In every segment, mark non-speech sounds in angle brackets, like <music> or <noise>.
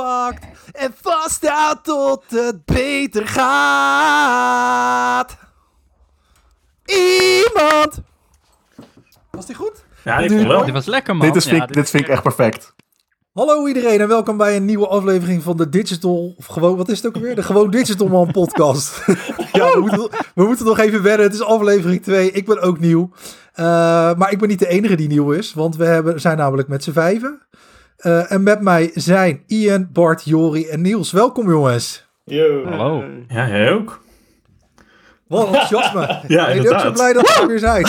pakt en vasthoudt tot het beter gaat. Iemand. Was die goed? Ja, ik vond wel. Dit was lekker, man. Dit, is, Ja, vind, ik- dit vind ik echt perfect. Hallo iedereen en welkom bij een nieuwe aflevering van de Digital, of gewoon, wat is het ook alweer? De Gewoon Digital Man podcast. <laughs> ja, we moeten, we moeten nog even wennen. Het is aflevering 2. Ik ben ook nieuw. Eh, maar ik ben niet de enige die nieuw is, want we hebben, zijn namelijk met z'n vijven. Eh, en met mij zijn Ian, Bart, Jori en Niels. Welkom jongens. Yo. Hallo. Ja, jij ook. Wat een enthousiasme. <laughs> Ja, ben je ook zo blij dat we er weer zijn?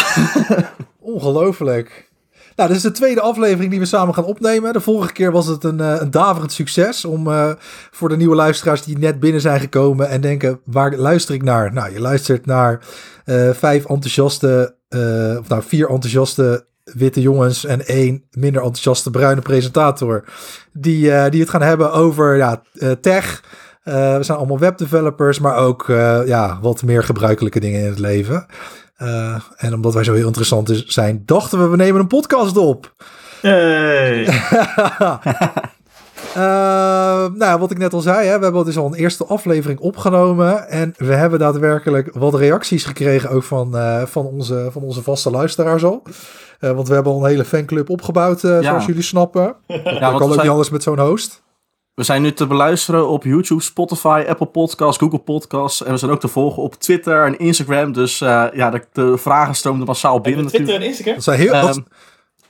<laughs> Ongelooflijk. Nou, dit is de tweede aflevering die we samen gaan opnemen. De vorige keer was het een, eh, een daverend succes. Om eh, voor de nieuwe luisteraars die net binnen zijn gekomen en denken, waar luister ik naar? Nou, je luistert naar eh, vijf enthousiaste, eh, of nou vier enthousiaste witte jongens en één minder enthousiaste bruine presentator. Die, eh, die het gaan hebben over ja, eh, tech. Eh, we zijn allemaal webdevelopers, maar ook ja, wat meer gebruikelijke dingen in het leven. En omdat wij zo heel interessant zijn, dachten we, we nemen een podcast op. Hey. <laughs> Eh, nou, wat ik net al zei, hè, we hebben dus al een eerste aflevering opgenomen. En we hebben daadwerkelijk wat reacties gekregen ook van, eh, van, onze, van onze vaste luisteraars al. Eh, want we hebben al een hele fanclub opgebouwd, eh, Ja. zoals jullie snappen. <laughs> Ja, Dat kan ook niet anders met zo'n host. we zijn nu te beluisteren op YouTube, Spotify, Apple Podcasts, Google Podcasts. En we zijn ook te volgen op Twitter en Instagram. Dus eh, ja, de, de vragen stroomden massaal binnen Twitter natuurlijk. en Instagram? Dat zijn heel, Ehm,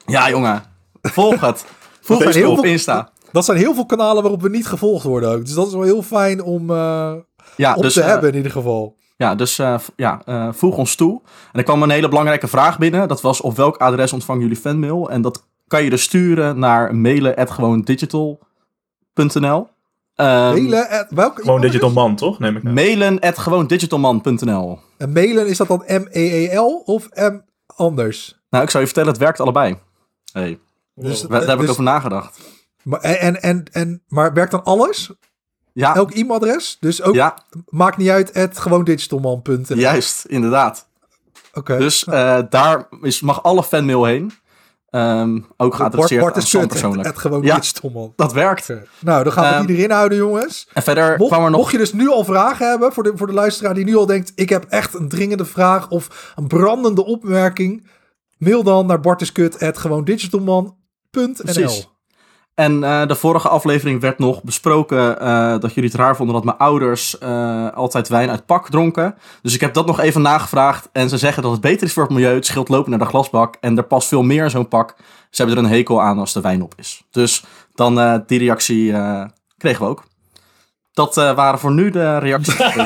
ja, jongen. Volg het. <laughs> Volg het heel op veel- Insta. Dat zijn heel veel kanalen waarop we niet gevolgd worden ook. Dus dat is wel heel fijn om eh, Ja, op dus, te eh, hebben in ieder geval. Ja, dus eh, ja, eh, voeg ons toe. En er kwam een hele belangrijke vraag binnen. Dat was op welk adres ontvangen jullie fanmail? En dat kan je dus sturen naar mailen@gewoondigital.nl. Ehm, Mailen, at, welke Gewoon e-mailadres? digital man, toch? Neem ik aan. mailen@gewoondigitalman.nl. En mailen, is dat dan M-E-E-L of M anders? Nou, ik zou je vertellen, het werkt allebei. Hey, Dus, daar heb ik dus- over nagedacht. Maar, en, en, en, maar werkt dan alles? Ja, Elk e-mailadres? Dus ook, ja maakt niet uit, at gewoon digitalman.nl. juist, inderdaad. Oké. Dus eh, daar is, mag alle fanmail heen. Ehm, ook Bart, geadresseerd Bart aan Sam persoonlijk. at gewoon Ja. digitalman. Dat werkt. Nou, dan gaan we Ehm, die erin houden, jongens. En verder Mocht, kwam er nog... mocht je dus nu al vragen hebben voor de, voor de luisteraar die nu al denkt... ik heb echt een dringende vraag of een brandende opmerking... mail dan naar bartiskut.gewoondigitalman.nl Precies. En eh, de vorige aflevering werd nog besproken eh, dat jullie het raar vonden dat mijn ouders eh, altijd wijn uit pak dronken. Dus ik heb dat nog even nagevraagd. En ze zeggen dat het beter is voor het milieu. Het scheelt lopen naar de glasbak. En er past veel meer in zo'n pak. Ze hebben er een hekel aan als de wijn op is. Dus dan die reactie kregen we ook. Dat eh, waren voor nu de reacties. deze <laughs>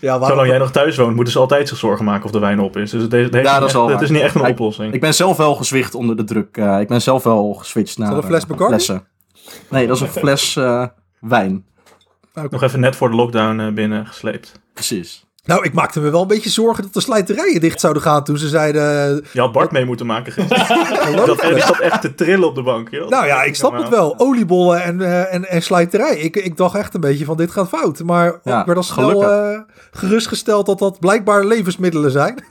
ja, waarom- Zolang jij nog thuis woont, moeten ze altijd zich zorgen maken of de wijn op is. Dus het, heeft, het heeft Ja, dat is echt- het is niet echt een Kijk, oplossing. ik ben zelf wel gezwicht onder de druk. Eh, ik ben zelf wel geswitcht naar dat een fles flessen. Nee, dat is een fles eh, wijn. Nog even net voor de lockdown eh, binnen gesleept. Precies. Nou, ik maakte me wel een beetje zorgen dat de slijterijen dicht zouden gaan toen ze zeiden... Je had Bart mee moeten maken gisteren. <laughs> dat, die zat echt te trillen op de bank. joh. Nou ja, ik snap het wel. Oliebollen en, eh, en, en slijterij. Ik, ik dacht echt een beetje van dit gaat fout. Maar Ja, ik werd al snel eh, gerustgesteld dat dat blijkbaar levensmiddelen zijn.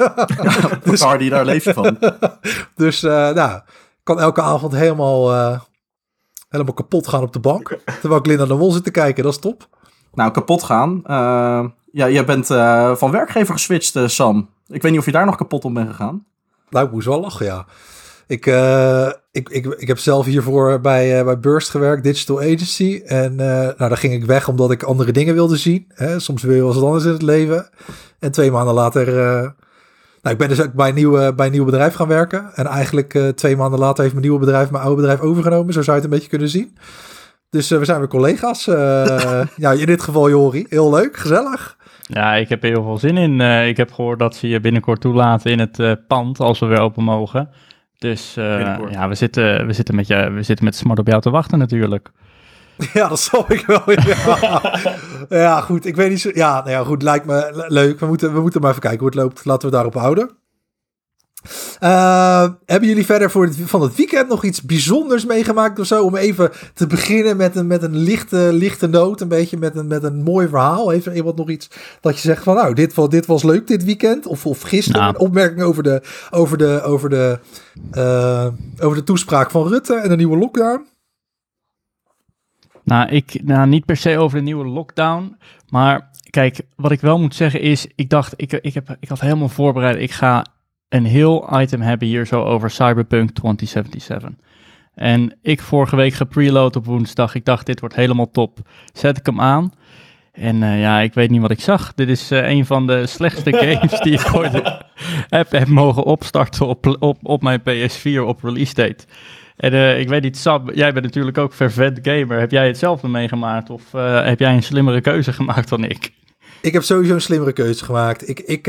Bacardi, <laughs> daar leef je van. <laughs> dus eh nou, kan elke avond helemaal, eh, helemaal kapot gaan op de bank. Terwijl ik Linda de Wol zit te kijken. Dat is top. Nou, kapot gaan. Eh, ja, je bent eh, van werkgever geswitcht, eh, Sam. Ik weet niet of je daar nog kapot op bent gegaan. Nou, moest wel lachen, ja. Ik, ik, ik, ik heb zelf hiervoor bij, eh, bij Burst gewerkt, Digital Agency. En nou, daar ging ik weg omdat ik andere dingen wilde zien. Hè? Soms wil je wel wat anders in het leven. En twee maanden later... nou, ik ben dus ook bij een, nieuw, bij een nieuw bedrijf gaan werken. En eigenlijk twee maanden later heeft mijn nieuwe bedrijf mijn oude bedrijf overgenomen. Zo zou je het een beetje kunnen zien. Dus eh, we zijn weer collega's. eh, <laughs> ja, in dit geval Jori. Heel leuk, gezellig. Ja, ik heb er heel veel zin in. Eh, ik heb gehoord dat ze je binnenkort toelaten in het eh, pand als we weer open mogen. Dus eh, ja, we zitten, we, zitten met je, we zitten met smart op jou te wachten natuurlijk. <laughs> Ja, dat zal ik wel. Ja, <laughs> ja goed. Ik weet niet zo. Ja, nou ja, goed. Lijkt me le- leuk. We moeten, we moeten maar even kijken hoe het loopt. Laten we daarop houden. Eh, hebben jullie verder voor het, van het weekend nog iets bijzonders meegemaakt of zo? Om even te beginnen met een, met een lichte, lichte noot. Een beetje met een, met een mooi verhaal. Heeft er iemand nog iets dat je zegt van nou, dit, was- dit was leuk dit weekend? Of, of gisteren Nou. een opmerking over de, over, de, over, de, eh, over de toespraak van Rutte en de nieuwe lockdown? Nou, ik, nou, niet per se over de nieuwe lockdown. Maar kijk, wat ik wel moet zeggen is, ik dacht, ik, ik, heb, ik had helemaal voorbereid, ik ga een heel item hebben hier zo over Cyberpunk 2077. En ik vorige week gepreload op woensdag. Ik dacht, dit wordt helemaal top. Zet ik hem aan. En eh, ja, ik weet niet wat ik zag. Dit is eh, een van de slechtste <laughs> games die ik ooit heb, heb mogen opstarten op, op, op mijn PS4 op release date. En eh, ik weet niet, Sab, jij bent natuurlijk ook vervet gamer. Heb jij hetzelfde meegemaakt of heb jij een slimmere keuze <laughs> gemaakt dan ik? Ik heb sowieso een slimmere keuze gemaakt. Ik, ik,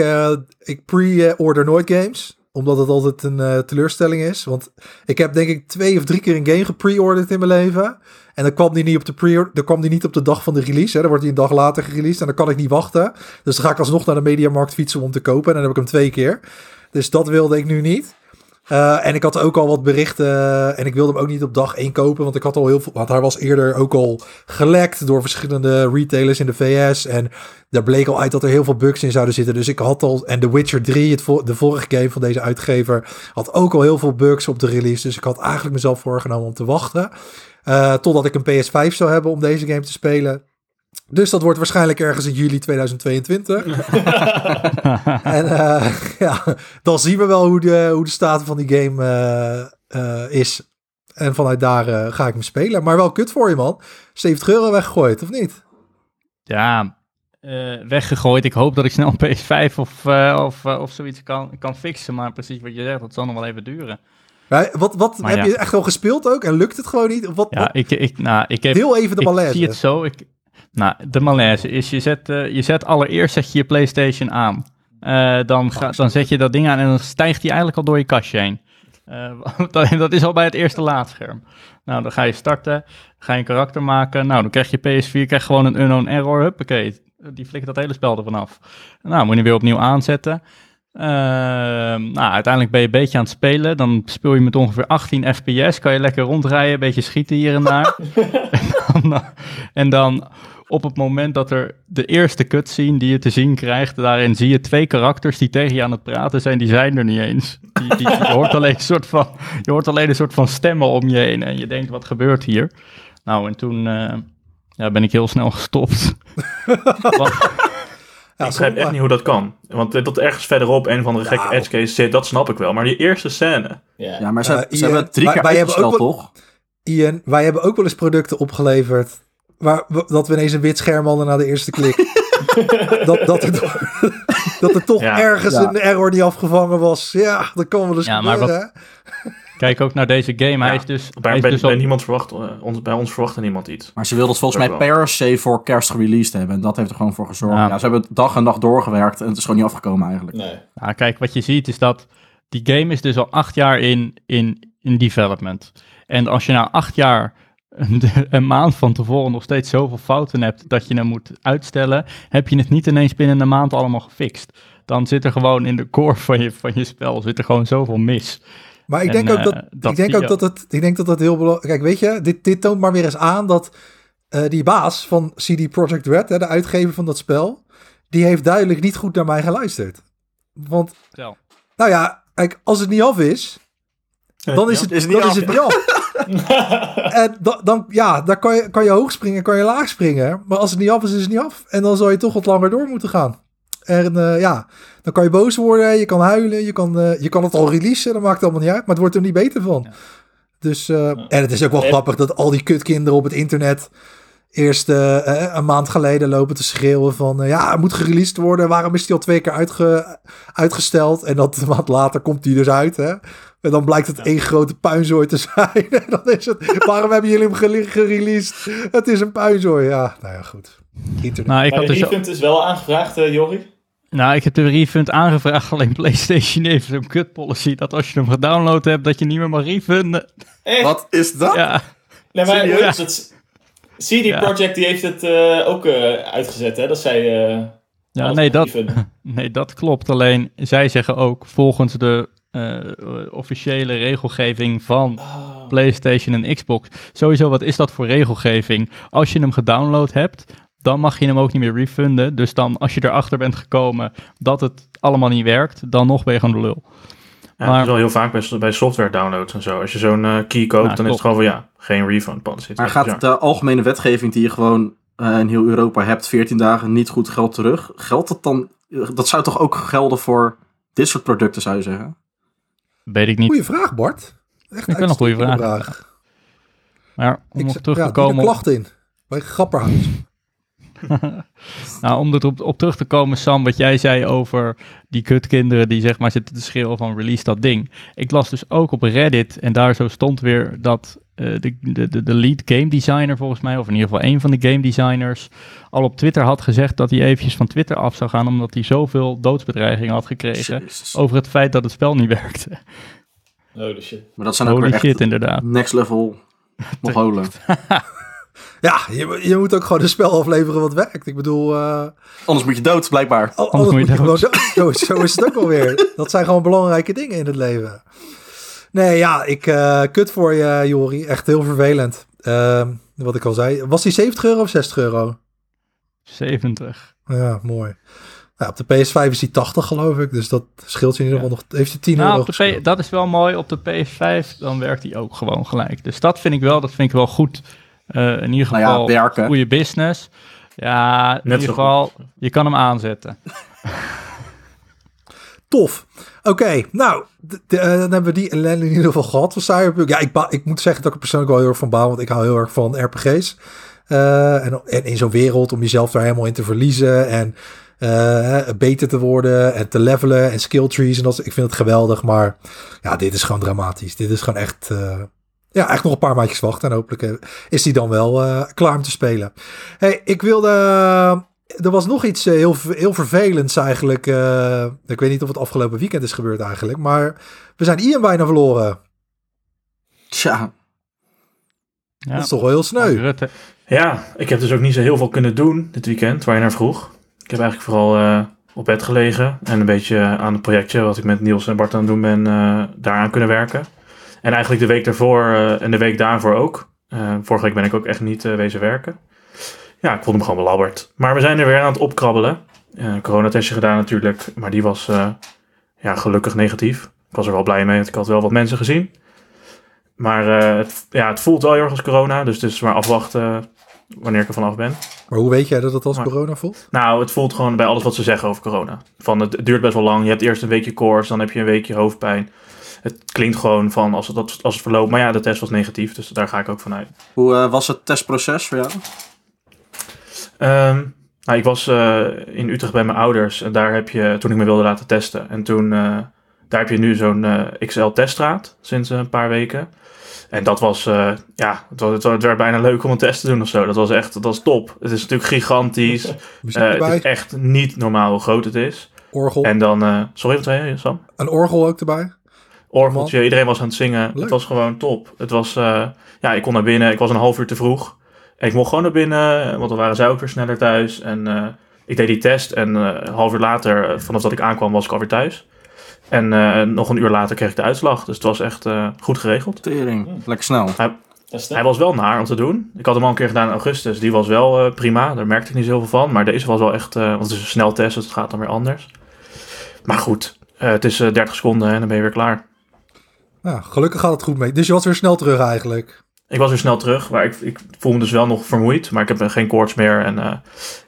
ik pre-order nooit games omdat het altijd een teleurstelling is. Want ik heb denk ik twee of drie keer een game gepre-orderd in mijn leven. En dan kwam die niet op de pre kwam die niet op de dag van de release. Hè. Dan wordt die een dag later gereleased en dan kan ik niet wachten. Dus dan ga ik alsnog naar de Mediamarkt fietsen om te kopen. En dan heb ik hem twee keer. Dus dat wilde ik nu niet. Uh, en ik had ook al wat berichten. En ik wilde hem ook niet op dag 1 kopen. Want ik had al heel veel. Want hij was eerder ook al gelekt door verschillende retailers in de VS. En daar bleek al uit dat er heel veel bugs in zouden zitten. Dus ik had al. En The Witcher 3, het de vorige game van deze uitgever. had ook al heel veel bugs op de release. Dus ik had eigenlijk mezelf voorgenomen om te wachten. Uh, totdat ik een PS5 zou hebben om deze game te spelen. Dus dat wordt waarschijnlijk ergens in juli 2022. <laughs> en uh, ja, dan zien we wel hoe de, hoe de staat van die game uh, is. En vanuit daar ga ik hem spelen. Maar wel kut voor je, man. 70 euro weggegooid, of niet? Ja, weggegooid. Ik hoop dat ik snel een PS5 of, of, of zoiets kan, kan fixen. Maar precies wat je zegt, dat zal nog wel even duren. Wat, wat heb je echt al gespeeld ook en lukt het gewoon niet? Wat, ja, ik, ik, nou, ik heb, Heel even de malaise. Ik zie het zo. Ik, nou, de malaise is, je zet, uh, je zet allereerst zet je, je PlayStation aan. Uh, dan, ga, dan zet je dat ding aan en dan stijgt die eigenlijk al door je kastje heen. <laughs> Uh, dat, is al bij het eerste laadscherm. Nou, dan ga je starten, ga je een karakter maken. Nou, dan krijg je PS4, krijg gewoon een unknown error. Huppakee, die flikt dat hele spel ervan af. Nou, moet je weer opnieuw aanzetten. Uh, nou, uiteindelijk ben je een beetje aan het spelen. Dan speel je met ongeveer 18 fps. Kan je lekker rondrijden, een beetje schieten hier en daar. <laughs> en, dan, en, dan, op het moment dat er de eerste cutscene die je te zien krijgt, daarin zie je twee karakters die tegen je aan het praten zijn. Die zijn er niet eens. Die, die, je, hoort alleen een soort van, je hoort alleen een soort van stemmen om je heen. En je denkt, wat gebeurt hier? Nou, en toen uh, ja, ben ik heel snel gestopt. <laughs> Ja, ik begrijp echt niet hoe dat kan. Want dat ergens verderop een van de gekke edge cases zit, dat snap ik wel. Maar die eerste scène. Ja, ja maar ze, uh, ze hebben drie keer wij ook wel, toch? Ian, wij hebben ook wel eens producten opgeleverd. Waar, dat we ineens een wit scherm hadden na de eerste klik. <laughs> dat, dat, er, <laughs> dat er toch ja. ergens een error die afgevangen was. Ja, dat kan wel eens ja, gebeuren. Maar wat, Kijk ook naar deze game. Hij is dus. Bij, hij bij, dus bij niemand verwacht, uh, ons, bij ons verwachtte niemand iets. Maar ze wilden het volgens mij per se voor kerst gereleased hebben. En dat heeft er gewoon voor gezorgd. Ja. ja. ze hebben dag en dag doorgewerkt. En het is gewoon niet afgekomen eigenlijk. Nee. Nou, kijk, wat je ziet is dat. Die game is dus al acht jaar in, in, in development. En als je na acht jaar een, een, maand van tevoren nog steeds zoveel fouten hebt dat je hem moet uitstellen, heb je het niet ineens binnen een maand allemaal gefixt. Dan zit er gewoon in de core van je, van je spel zit er gewoon zoveel mis. Maar ik denk en, ook, dat, uh, dat, ik denk ook dat, het, ik denk dat dat heel belangrijk Kijk, weet je, dit, dit toont maar weer eens aan dat uh, die baas van CD Projekt Red, hè, de uitgever van dat spel, die heeft duidelijk niet goed naar mij geluisterd. Want, nou ja, kijk, als het niet af is, dan is het, is het niet, dan af. Is het niet af. <laughs> en dan, dan, ja, dan kan je, kan je hoog springen, kan je laag springen. Maar als het niet af is, is het niet af. En dan zal je toch wat langer door moeten gaan. En uh, ja, dan kan je boos worden, je kan huilen, je kan, uh, je kan het al releasen, dat maakt allemaal niet uit, maar het wordt er niet beter van. Ja. Dus, uh, ja. en het is ook wel grappig dat al die kutkinderen op het internet eerst een maand geleden lopen te schreeuwen van, ja, het moet gereleased worden, waarom is die al twee keer uitge uitgesteld? En dat een maand later komt die dus uit, hè. En dan blijkt het ja. één grote puinzooi te <laughs> zijn. En dan is het, waarom hebben jullie hem gereleased? Het is een puinzooi, ja. Nou ja, goed. Internet. Nou, ik had dus... refund is wel aangevraagd, uh, Jorrie. Nou, ik heb de refund aangevraagd, <laughs> alleen PlayStation heeft een kut policy dat als je hem gedownload hebt, dat je niet meer mag refunden. Echt? Wat is dat? Ja. Nee, maar ja. het, CD ja. Projekt die heeft het uh, ook uh, uitgezet, hè? Dat zij... Uh, ja, nee dat, <laughs> <laughs> nee, dat klopt. Alleen, zij zeggen ook, volgens de officiële regelgeving van oh. PlayStation en Xbox, sowieso, wat is dat voor regelgeving? Als je hem gedownload hebt, dan mag je hem ook niet meer refunden. Dus dan, als je erachter bent gekomen dat het allemaal niet werkt, dan nog ben je gewoon de lul. Ja, Maar- het is wel heel vaak bij, bij software downloads en zo. Als je zo'n eh, key koopt, dan is het gewoon van ja, geen refund policy. Maar gaat de algemene wetgeving die je gewoon eh, in heel Europa hebt, 14 dagen niet goed geld terug, geldt dat dan? Dat zou toch ook gelden voor dit soort producten, zou je zeggen? Weet ik niet. Goeie vraag, Bart. Echt Ik vind een goede uitstekende vraag. Maar om Ik, terug te komen de op- klacht in. Bij Grapperhaus. Nou, om erop op terug te komen, Sam, wat jij zei over die kutkinderen die zeg maar zitten te schreeuwen van release dat ding. Ik las dus ook op Reddit en daar zo stond weer dat eh, de, de, de, lead game designer volgens mij, of in ieder geval een van de game designers, al op Twitter had gezegd dat hij eventjes van Twitter af zou gaan omdat hij zoveel doodsbedreigingen had gekregen Jezus. over het feit dat het spel niet werkte. Holy shit. Maar dat zijn ook Holy weer shit, echt inderdaad. next level <laughs> Mongolen. <laughs> Ja, je, je moet ook gewoon een spel afleveren wat werkt. Ik bedoel, eh, Anders moet je dood, blijkbaar. al- Anders anders moet moet je dood. Zo, zo is het ook alweer. <laughs> Dat zijn gewoon belangrijke dingen in het leven. Nee, ja, ik eh, kut voor je, Jori. Echt heel vervelend. Ehm, wat ik al zei. Was die 70 euro of 60 euro? 70. Ja, mooi. Nou, op de PS5 is die 80 geloof ik. Dus dat scheelt je in ieder geval nog. Heeft je 10 Nou, euro op de. P- dat is wel mooi. Op de PS5 dan werkt hij ook gewoon gelijk. Dus dat vind ik wel, dat vind ik wel goed. Eh, in ieder Nou ja, geval werken. goede business. Ja, in Net ieder geval, je kan hem aanzetten. <laughs> Tof. Oké, nou, d- d- eh, dan hebben we die ellende in ieder geval gehad van Cyberpunk. Ja, ik, ik moet zeggen dat ik er persoonlijk wel heel erg van baal, want ik hou heel erg van RPG's. Eh, en, en in zo'n wereld om jezelf daar helemaal in te verliezen en eh, beter te worden en te levelen en skill trees en dat. Ik vind het geweldig, maar ja, dit is gewoon dramatisch. Dit is gewoon echt, eh, ja, echt nog een paar maandjes wachten en hopelijk eh, is die dan wel eh, klaar om te spelen. Hey, ik wilde er was nog iets eh, heel, heel vervelends eigenlijk. eh, ik weet niet of het afgelopen weekend is gebeurd eigenlijk. Maar we zijn Ian bijna verloren. Tja, Ja. Dat is toch wel heel sneu. Ja, ik heb dus ook niet zo heel veel kunnen doen dit weekend, waar je naar vroeg. Ik heb eigenlijk vooral eh, op bed gelegen en een beetje aan het projectje wat ik met Niels en Bart aan het doen ben, eh, daaraan kunnen werken. En eigenlijk de week daarvoor eh, en de week daarvoor ook. Eh, vorige week ben ik ook echt niet eh, wezen werken. Ja, ik vond hem gewoon belabberd. Maar we zijn er weer aan het opkrabbelen. Coronatestje gedaan natuurlijk, maar die was ja, gelukkig negatief. Ik was er wel blij mee, want ik had wel wat mensen gezien. Maar het, ja, het voelt wel heel erg als corona, dus het is maar afwachten wanneer ik er vanaf ben. Maar hoe weet jij dat het als Maar- corona voelt? Nou, het voelt gewoon bij alles wat ze zeggen over corona. Van het, het duurt best wel lang. Je hebt eerst een weekje koorts, dan heb je een weekje hoofdpijn. Het klinkt gewoon van als het, dat- als het verloopt. Maar ja, de test was negatief, dus daar ga ik ook vanuit. hoe eh, was het testproces voor jou? Ehm, nou, ik was eh, in Utrecht bij mijn ouders en daar heb je, toen ik me wilde laten testen. En toen, eh, daar heb je nu zo'n eh, XL-teststraat sinds een paar weken. En dat was, eh, ja, het, was, het, werd bijna leuk om een test te doen of zo. Dat was echt, dat was top. Het is natuurlijk gigantisch. <laughs> Eh, het is echt niet normaal hoe groot het is. orgel. En dan, eh, sorry, wat zei je, Sam? Een orgel ook erbij. Orgeltje, iedereen was aan het zingen. Leuk. Het was gewoon top. Het was, eh, ja, ik kon naar binnen. Ik was een half uur te vroeg. En ik mocht gewoon naar binnen, want dan waren zij ook weer sneller thuis. En eh, ik deed die test en eh, een half uur later, eh, vanaf dat ik aankwam, was ik alweer thuis. En eh, nog een uur later kreeg ik de uitslag. Dus het was echt eh, goed geregeld. Tering, lekker snel. Hij was wel naar om te doen. Ik had hem al een keer gedaan in augustus. Die was wel eh, prima. Daar merkte ik niet zoveel van. Maar deze was wel echt... eh, want het is een snel test, dus het gaat dan weer anders. Maar goed, eh, het is eh, 30 seconden en dan ben je weer klaar. Nou, gelukkig gaat het goed mee. Dus je was weer snel terug eigenlijk. Ik was weer snel terug, maar ik, ik voel me dus wel nog vermoeid. Maar ik heb eh, geen koorts meer. En eh,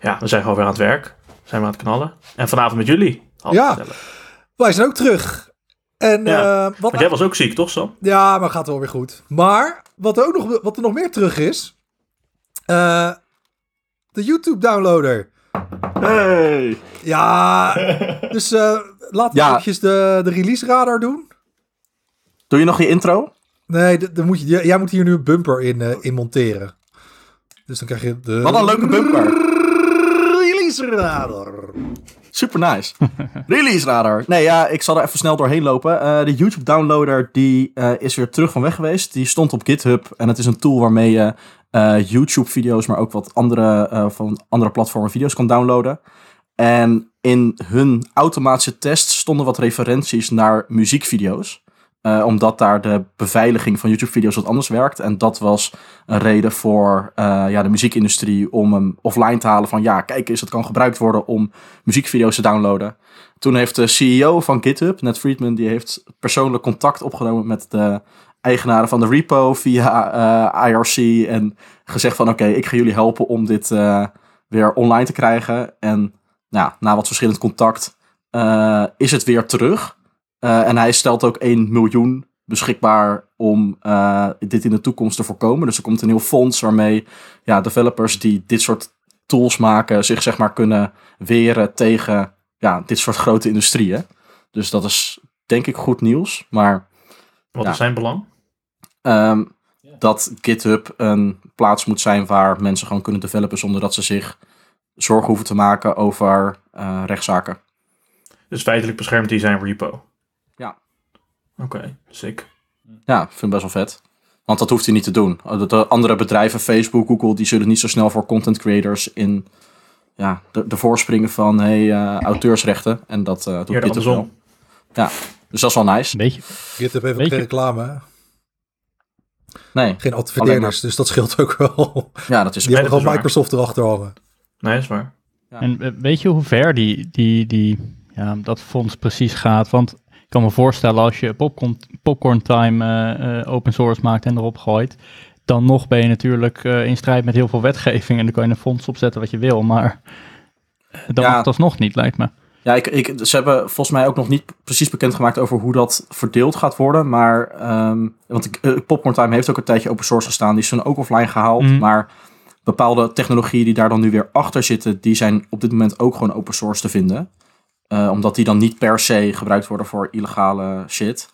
ja, we zijn gewoon weer aan het werk. We zijn weer aan het knallen. En vanavond met jullie. Ja. gezellig. Wij zijn ook terug. En Ja, eh, wat jij was ook ziek, toch Sam? Ja, maar gaat wel weer goed. Maar wat er ook nog, wat er nog meer terug is. eh, de YouTube-downloader. Hey! Ja, <laughs> dus eh laten we Ja. eventjes de, de release radar doen. Doe je nog je intro? Nee, moet je, jij moet hier nu een bumper in, eh, in monteren. Dus dan krijg je de... Wat een leuke bumper. Release radar. Super nice. <laughs> Release radar. Nee, ja, ik zal er even snel doorheen lopen. Eh, de YouTube downloader die eh, is weer terug van weg geweest. Die stond op GitHub en het is een tool waarmee je YouTube video's, maar ook wat andere van andere platformen video's kan downloaden. En in hun automatische test stonden wat referenties naar muziekvideo's. Eh, omdat daar de beveiliging van YouTube-video's wat anders werkt. En dat was een reden voor eh, ja, de muziekindustrie om hem offline te halen. Van ja, kijk eens, het kan gebruikt worden om muziekvideo's te downloaden. Toen heeft de CEO van GitHub, Ned Friedman, die heeft persoonlijk contact opgenomen met de eigenaren van de repo via eh, IRC. En gezegd van oké, ik ga jullie helpen om dit weer online te krijgen. En nou, na wat verschillend contact is het weer terug. Eh, en hij stelt ook 1 miljoen beschikbaar om eh, dit in de toekomst te voorkomen. Dus er komt een heel fonds waarmee ja, developers die dit soort tools maken zich zeg maar kunnen weren tegen ja, dit soort grote industrieën. Dus dat is denk ik goed nieuws. Maar Wat Ja. is zijn belang? Ehm, dat GitHub een plaats moet zijn waar mensen gewoon kunnen developen zonder dat ze zich zorgen hoeven te maken over eh, rechtszaken. Dus feitelijk beschermt hij zijn repo. Ja. Oké, sick. Ja, ik vind het best wel vet. Want dat hoeft hij niet te doen. De, de andere bedrijven, Facebook, Google, die zullen niet zo snel voor content creators in ja, de, de voorspringen van hey, eh, auteursrechten. En dat eh doet GitHub wel. andersom. Dus dat is wel nice. Beetje. GitHub heeft ook Weet geen reclame, hè? Nee, geen adverteerders, dus dat scheelt ook wel. ja, dat is Die hebben gewoon. Microsoft erachter hangen. Nee, dat is waar. Ja. En eh, weet je hoe ver die, die, die, ja, dat fonds precies gaat? Want kan me voorstellen als je Popcorn, popcorn Time eh, eh, open source maakt en erop gooit, dan nog ben je natuurlijk eh, in strijd met heel veel wetgeving en dan kan je een fonds opzetten wat je wil, maar dat Ja. mag dat nog niet, lijkt me. Ja, ik, ik, ze hebben volgens mij ook nog niet precies bekendgemaakt over hoe dat verdeeld gaat worden. Maar, ehm, want ik, eh, Popcorn Time heeft ook een tijdje open source gestaan. Die is toen ook offline gehaald. Mhm. Maar bepaalde technologieën die daar dan nu weer achter zitten, die zijn op dit moment ook gewoon open source te vinden. Eh, omdat die dan niet per se gebruikt worden voor illegale shit.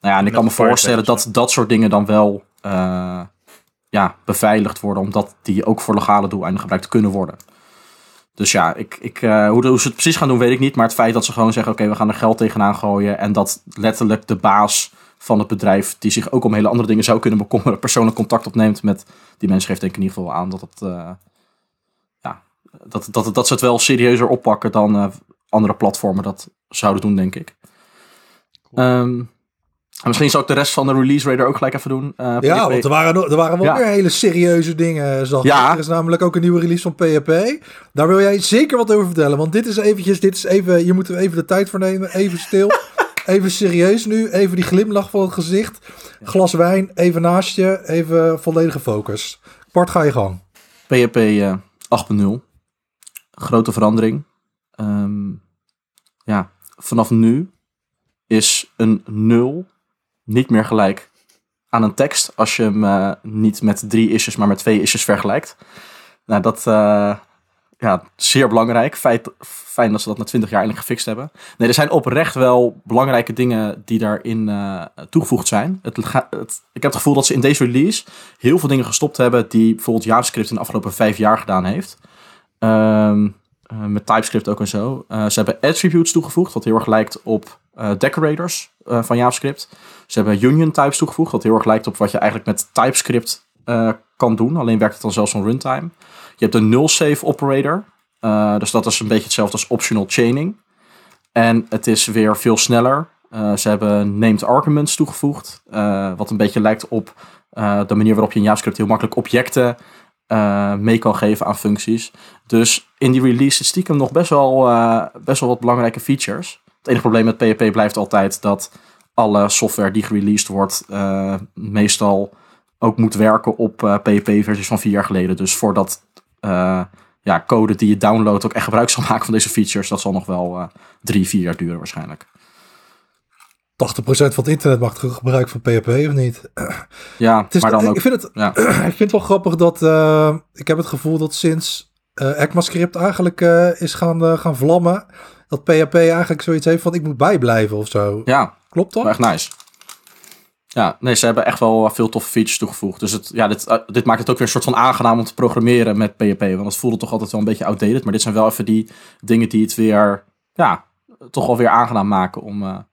Nou ja, en ik kan me voorstellen dat dat soort dingen dan wel eh, ja, beveiligd worden. Omdat die ook voor legale doeleinden gebruikt kunnen worden. Dus ja, ik, ik, eh, hoe, hoe ze het precies gaan doen, weet ik niet. Maar het feit dat ze gewoon zeggen: oké, we gaan er geld tegenaan gooien. En dat letterlijk de baas van het bedrijf, die zich ook om hele andere dingen zou kunnen bekommeren, persoonlijk contact opneemt met die mensen, geeft denk ik in ieder geval aan dat het. ja, dat, dat, dat ze het wel serieuzer oppakken dan andere platformen dat zouden doen, denk ik. Ehm, en misschien zou ik de rest van de release radar ook gelijk even doen. Eh, Ja, want er waren, er waren wel Ja. weer hele serieuze dingen. Zag ik. Ja. Er is namelijk ook een nieuwe release van PHP. Daar wil jij zeker wat over vertellen. Want dit is eventjes, dit is even, hier moeten we even de tijd voor nemen. Even stil. <laughs> even serieus nu. Even die glimlach van het gezicht. Glas wijn, even naast je. Even volledige focus. Bart, ga je gang. PHP eh, 8.0. Grote verandering. Ehm, ja, vanaf nu is een 0 niet meer gelijk aan een tekst als je hem eh, niet met drie issues, maar met twee issues vergelijkt. Nou, dat uh, ja, zeer belangrijk. Feit, fijn dat ze dat na 20 jaar eindelijk gefixt hebben. Nee, er zijn oprecht wel belangrijke dingen die daarin uh, toegevoegd zijn. Het, ik heb het gevoel dat ze in deze release heel veel dingen gestopt hebben die bijvoorbeeld JavaScript in de afgelopen vijf jaar gedaan heeft. Um, uh, met TypeScript ook en zo. Uh, ze hebben attributes toegevoegd, wat heel erg lijkt op uh, decorators van JavaScript. Ze hebben union types toegevoegd, wat heel erg lijkt op wat je eigenlijk met TypeScript kan doen. Alleen werkt het dan zelfs van runtime. Je hebt een null save operator. Dus dat is een beetje hetzelfde als optional chaining. En het is weer veel sneller. Ze hebben named arguments toegevoegd. Wat een beetje lijkt op de manier waarop je in JavaScript heel makkelijk objecten uh, mee kan geven aan functies. Dus in die release stiekem nog best wel, uh, best wel wat belangrijke features. Het enige probleem met PHP blijft altijd dat alle software die gereleased wordt, uh, meestal ook moet werken op uh, PHP-versies van vier jaar geleden. Dus voordat ja, code die je downloadt ook echt gebruik zal <laughs> maken van deze features, dat zal nog wel drie, vier jaar duren waarschijnlijk. 80% van het internet maakt gebruik van PHP, of niet? Ja, het is maar dan ook... Ik vind het, ja. <clears throat> ik vind het wel grappig dat... Uh, ik heb het gevoel dat sinds uh, ECMAScript eigenlijk uh, is gaan, gaan vlammen... dat PHP eigenlijk zoiets heeft van ik moet bijblijven of zo. Ja. Klopt dat? Echt nice. Ja, nee, ze hebben echt wel veel toffe features toegevoegd. Dus het, ja, dit, dit maakt het ook weer een soort van aangenaam om te programmeren met PHP. Want het voelde toch altijd wel een beetje outdated. Maar dit zijn wel even die dingen die het weer, ja, toch wel weer aangenaam maken om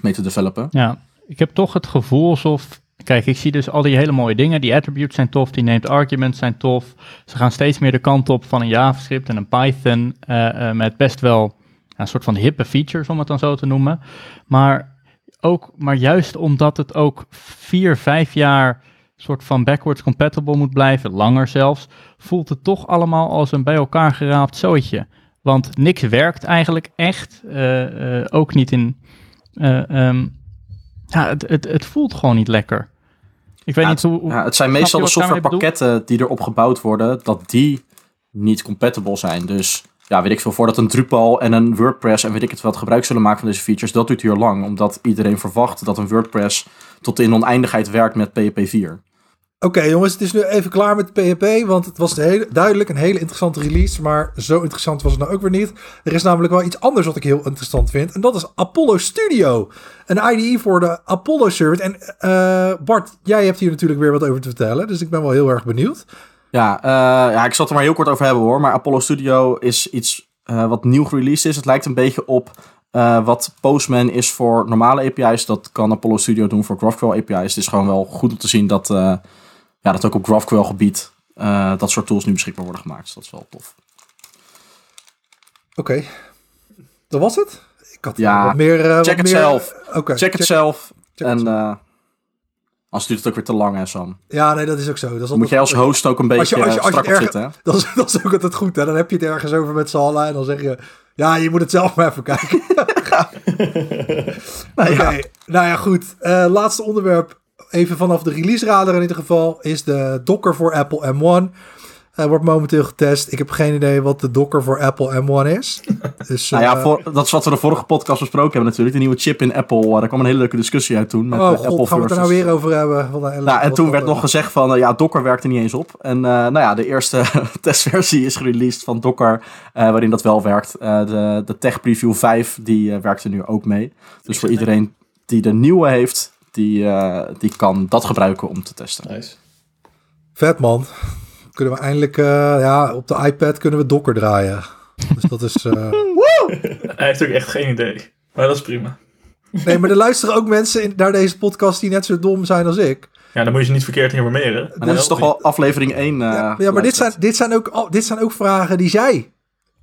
mee te developen. Ja, ik heb toch het gevoel alsof... Kijk, ik zie dus al die hele mooie dingen. Die attributes zijn tof, die named arguments zijn tof. Ze gaan steeds meer de kant op van een JavaScript en een Python uh, uh, met best wel een soort van hippe features, om het dan zo te noemen. Maar ook, maar juist omdat het ook vier, vijf jaar soort van backwards compatible moet blijven, langer zelfs, voelt het toch allemaal als een bij elkaar geraapt zooitje. Want niks werkt eigenlijk echt, eh, eh, ook niet in... eh, ehm, ja, het, het, het voelt gewoon niet lekker. Ik weet Ja, niet hoe... hoe- Ja, het zijn meestal de softwarepakketten die erop gebouwd worden, dat die niet compatible zijn. Dus ja, weet ik veel, voordat een Drupal en een WordPress en weet ik het wat gebruik zullen maken van deze features, dat duurt hier lang. Omdat iedereen verwacht dat een WordPress tot in oneindigheid werkt met PHP 4. Oké jongens, het is nu even klaar met PHP, want het was hele, duidelijk een hele interessante release, maar zo interessant was het nou ook weer niet. Er is namelijk wel iets anders wat ik heel interessant vind, en dat is Apollo Studio. Een IDE voor de Apollo Service. En eh, Bart, jij hebt hier natuurlijk weer wat over te vertellen, dus ik ben wel heel erg benieuwd. Ja, eh, ja, ik zal het er maar heel kort over hebben hoor. Maar Apollo Studio is iets eh, wat nieuw gereleased is. Het lijkt een beetje op wat Postman is voor normale API's. Dat kan Apollo Studio doen voor GraphQL API's. Het is gewoon wel goed om te zien dat, ja, dat ook op GraphQL gebied eh, dat soort tools nu beschikbaar worden gemaakt. Dus dat is wel tof. Oké, dat was het? Ik had Ja, wat meer... eh, wat check het meer- zelf. Oké, check het zelf. check en eh als duurt het ook weer te lang hè Sam. Ja, nee, dat is ook zo. Dat is altijd- moet jij als host ook een beetje Als je- als je- eh, als je strak zitten. hè? Dat is, <laughs> dat is ook altijd goed. Hè? Dan heb je het ergens over met z'n allen. En dan zeg je... Ja, je moet het zelf maar even kijken. Nou <laughs> Oké, ja. nou ja, goed. Eh, laatste onderwerp. Even vanaf de release radar in ieder geval. Is de Docker voor Apple M1. Eh, wordt momenteel getest. Ik heb geen idee wat de Docker voor Apple M1 is. <laughs> Dus, Nou ja, eh, voor, dat is wat we de vorige podcast besproken hebben natuurlijk. De nieuwe chip in Apple. eh, daar kwam een hele leuke discussie uit toen. Met oh god, Apple gaan we het er nou weer over hebben? Wat een ellende. Nou, en toen werd nog gezegd van, ja, Docker werkte niet eens op. En eh, nou ja, de eerste <laughs> testversie is gereleased van Docker, eh, waarin dat wel werkt. Eh, de, de Tech Preview 5, die eh, werkt er nu ook mee. Dus voor iedereen die de nieuwe heeft, die, eh, die kan dat gebruiken om te testen. Nice. Vet man. Kunnen we eindelijk... eh, ja, op de iPad kunnen we Docker draaien. Dus dat is... eh, <laughs> Hij heeft ook echt geen idee. Maar dat is prima. Nee, maar er luisteren ook mensen in, naar deze podcast die net zo dom zijn als ik. Ja, dan moet je ze niet verkeerd informeren. Maar dit is toch wel aflevering 1. eh, ja, ja, maar dit zijn, dit, zijn ook, dit zijn ook vragen die zij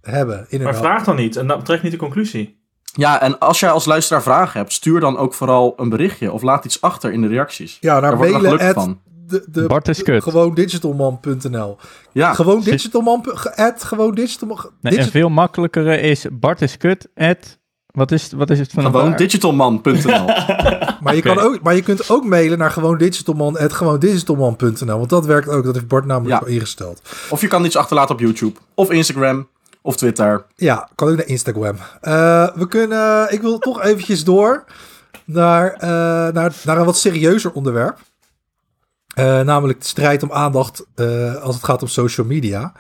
hebben. Maar Inderdaad. vraag dan niet en dan trek niet de conclusie. Ja, en als jij als luisteraar vragen hebt, stuur dan ook vooral een berichtje. Of laat iets achter in de reacties. Ja, naar mailen van. de, de, Bart is kut. gewoon digitalman.nl. Ja, Gewoon digitalman. At gewoon digitalman. Nee, digi- veel makkelijkere is Bart is kut, at, wat is, wat is het van gewoon digitalman.nl. <laughs> maar, je kan ook, maar je kunt ook mailen naar gewoon digitalman. At gewoon digitalman.nl. Want dat werkt ook. Dat heeft Bart namelijk Ja. al ingesteld. of je kan iets achterlaten op YouTube. Of Instagram. Of Twitter. Ja, kan ook naar Instagram. Eh, we kunnen, ik wil toch eventjes door naar, eh, naar, naar een wat serieuzer onderwerp. Eh, namelijk de strijd om aandacht als het gaat om social media.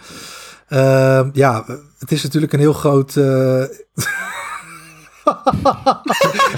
Eh, ja, het is natuurlijk een heel groot. <laughs>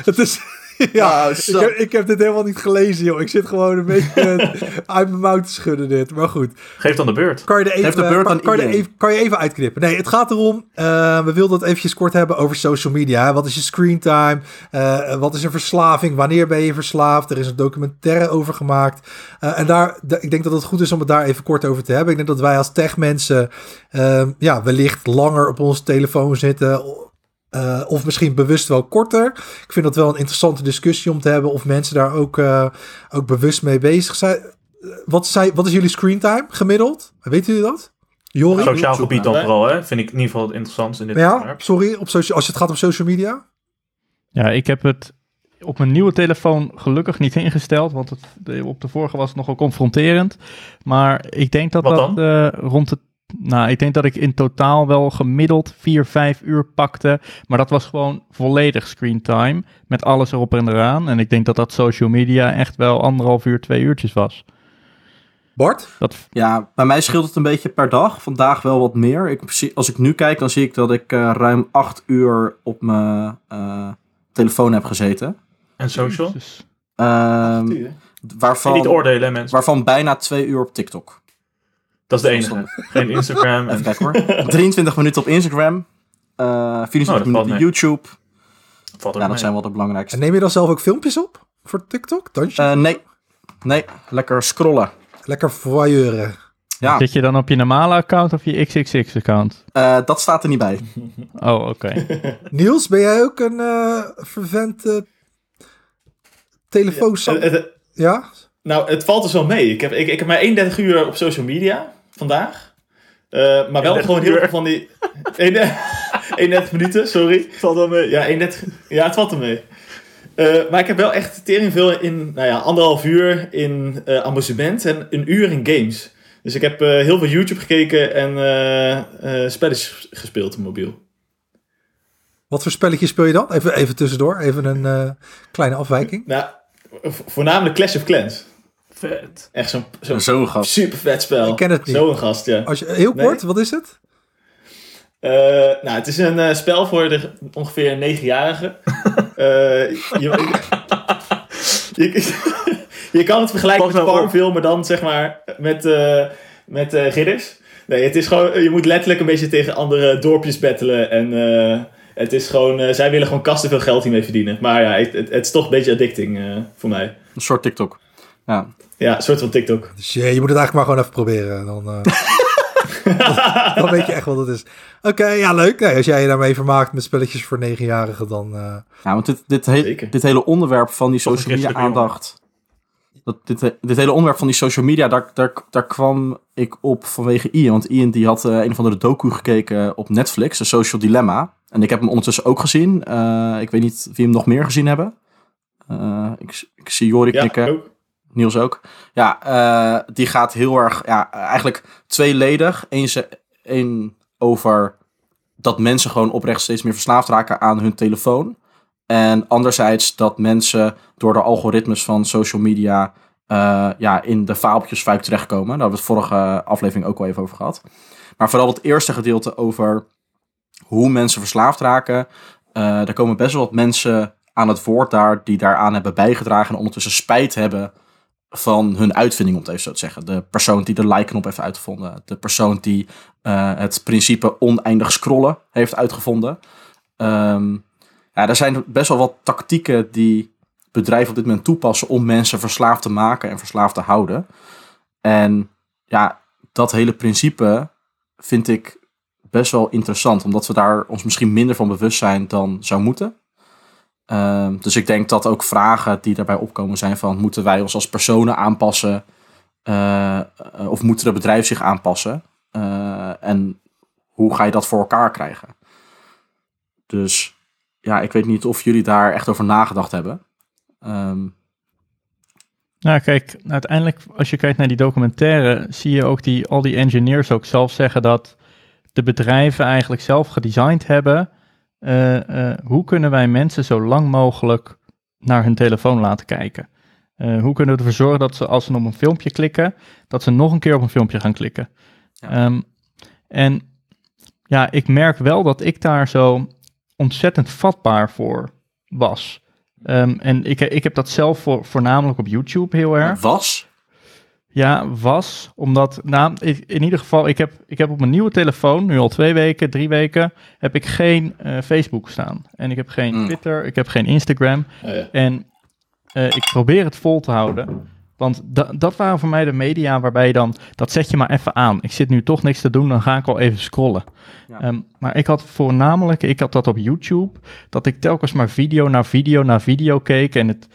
het is. <laughs> Ja, ik, heb, ik heb dit helemaal niet gelezen, joh. Ik zit gewoon een beetje <laughs> uit mijn mouw te schudden, dit. Maar goed. Geef dan de beurt. Kan je even, de beurt aan kan, je iedereen. even, kan je even uitknippen? Nee, het gaat erom. eh, we wilden het eventjes kort hebben over social media. hè. Wat is je screen time? Eh, wat is een verslaving? Wanneer ben je verslaafd? Er is een documentaire over gemaakt. Eh, en daar, da- ik denk dat het goed is om het daar even kort over te hebben. Ik denk dat wij als techmensen ehm, ja, wellicht langer op onze telefoon zitten. Eh, of misschien bewust wel korter. Ik vind dat wel een interessante discussie om te hebben. Of mensen daar ook, eh, ook bewust mee bezig zijn. Wat, zijn, wat is jullie screentime gemiddeld? Weten jullie dat? Jori? Sociaal gebied dan hè? vooral, hè? Vind ik in ieder geval het interessantste in dit Ja, onderwerp. sorry. Op social, als het gaat om social media. Ja, ik heb het op mijn nieuwe telefoon gelukkig niet ingesteld, want het, op de vorige was het nogal confronterend. Maar ik denk dat Wat dat dan? eh, rond de... Nou, ik denk dat ik in totaal wel gemiddeld 4, 5 uur pakte. Maar dat was gewoon volledig screen time. Met alles erop en eraan. En ik denk dat dat social media echt wel anderhalf uur, twee uurtjes was. Bart? Dat, Ja, bij mij scheelt het een beetje per dag. Vandaag wel wat meer. Ik, als ik nu kijk, dan zie ik dat ik eh, ruim acht uur op mijn eh, telefoon heb gezeten. En social? Ehm. En waarvan, niet oordelen, mensen. waarvan bijna twee uur op TikTok. Dat is de enige. Geen Instagram. <laughs> Even En... kijken hoor. 23 minuten op Instagram. eh 24 Oh, dat minuten op mee. YouTube. Valt Ja, dat mee. zijn wel de belangrijkste. En neem je dan zelf ook filmpjes op? Voor TikTok? Eh, nee. Nee, lekker scrollen. Lekker voyeuren. Ja, Zit je dan op je normale account of je XXX-account? eh, dat staat er niet bij. <laughs> Oh, oké. <laughs> Niels, ben jij ook een eh vervent... telefoons... Eh, Ja? Nou, het valt dus wel mee. Ik heb, ik, ik heb maar 31 uur op social media vandaag. Eh, maar wel 31 gewoon heel veel van die... <laughs> 31 minuten, sorry. Valt wel mee. Ja, 31, ja het valt er mee. Eh, maar ik heb wel echt tering veel in, nou ja, anderhalf uur in eh, amusement en een uur in games. Dus ik heb eh, heel veel YouTube gekeken en eh, eh, spelletjes gespeeld op mobiel. Wat voor spelletjes speel je dan? Even, even tussendoor, even een eh, kleine afwijking. Nou, vo- voornamelijk Clash of Clans. Vet. Echt zo'n zo'n Zo'n gast. super vet spel. Ik ken het niet. Zo'n gast, ja. Als je, heel Nee. kort, wat is het? Eh, nou, het is een eh, spel voor de ongeveer negenjarigen. <laughs> Eh je, je, je kan het vergelijken Pas met nou op. Farmville, maar dan zeg maar met, eh met eh, ridders. Nee, het is gewoon, je moet letterlijk een beetje tegen andere dorpjes battelen. En eh, het is gewoon, eh, zij willen gewoon kasten veel geld hiermee verdienen. Maar ja, het, het, het is toch een beetje addicting eh, voor mij. Een soort TikTok. Ja. Ja, een soort van TikTok. Dus je, je moet het eigenlijk maar gewoon even proberen. Dan, eh, <laughs> dan weet je echt wat het is. Oké, ja, leuk. Nee, als jij je daarmee vermaakt met spelletjes voor negenjarigen, dan... eh, Ja, want dit, dit, he- dit hele onderwerp van die social media aandacht. Dat, dit, dit hele onderwerp van die social media, daar, daar, daar kwam ik op vanwege Ian. Want Ian die had eh, een of andere docu gekeken op Netflix, een social dilemma. En ik heb hem ondertussen ook gezien. Eh, ik weet niet wie hem nog meer gezien hebben. Eh, ik, ik zie Jorik Ja, knikken. ook. Niels ook. Ja, eh, die gaat heel erg, ja, eigenlijk tweeledig. Eén over dat mensen gewoon oprecht steeds meer verslaafd raken aan hun telefoon. En anderzijds dat mensen door de algoritmes van social media eh, ja, in de faaltjesfuik terechtkomen. Daar hebben we het vorige aflevering ook al even over gehad. Maar vooral het eerste gedeelte over hoe mensen verslaafd raken. Eh daar komen best wel wat mensen aan het woord daar die daaraan hebben bijgedragen en ondertussen spijt hebben van hun uitvinding, om het even zo te zeggen. De persoon die de like-knop heeft uitgevonden. De persoon die eh, het principe oneindig scrollen heeft uitgevonden. Ehm, ja, er zijn best wel wat tactieken die bedrijven op dit moment toepassen om mensen verslaafd te maken en verslaafd te houden. En ja, dat hele principe vind ik best wel interessant, omdat we daar ons misschien minder van bewust zijn dan zou moeten. Ehm, dus ik denk dat ook vragen die daarbij opkomen zijn van moeten wij ons als personen aanpassen eh, eh, of moeten de bedrijven zich aanpassen? Eh, en hoe ga je dat voor elkaar krijgen? Dus ja, ik weet niet of jullie daar echt over nagedacht hebben. Ehm, Nou, kijk, uiteindelijk, als je kijkt naar die documentaire, zie je ook die, al die engineers ook zelf zeggen dat de bedrijven eigenlijk zelf gedesigned hebben. Eh, eh, hoe kunnen wij mensen zo lang mogelijk naar hun telefoon laten kijken? Eh, hoe kunnen we ervoor zorgen dat ze, als ze op een filmpje klikken, dat ze nog een keer op een filmpje gaan klikken? Ja. Ehm, en ja, ik merk wel dat ik daar zo ontzettend vatbaar voor was. Ehm, en ik, ik heb dat zelf voor, voornamelijk op YouTube heel erg. was? Ja, was. Omdat, nou, ik- in ieder geval, ik heb, ik heb op mijn nieuwe telefoon, nu al twee weken, drie weken, heb ik geen eh, Facebook staan. En ik heb geen Mm. Twitter, ik heb geen Instagram. Oh, ja. En eh, ik probeer het vol te houden. Want da- dat waren voor mij de media waarbij je dan, dat zet je maar even aan. Ik zit nu toch niks te doen, dan ga ik al even scrollen. Ja. Ehm, maar ik had voornamelijk, ik had dat op YouTube, dat ik telkens maar video na video na video keek. En het,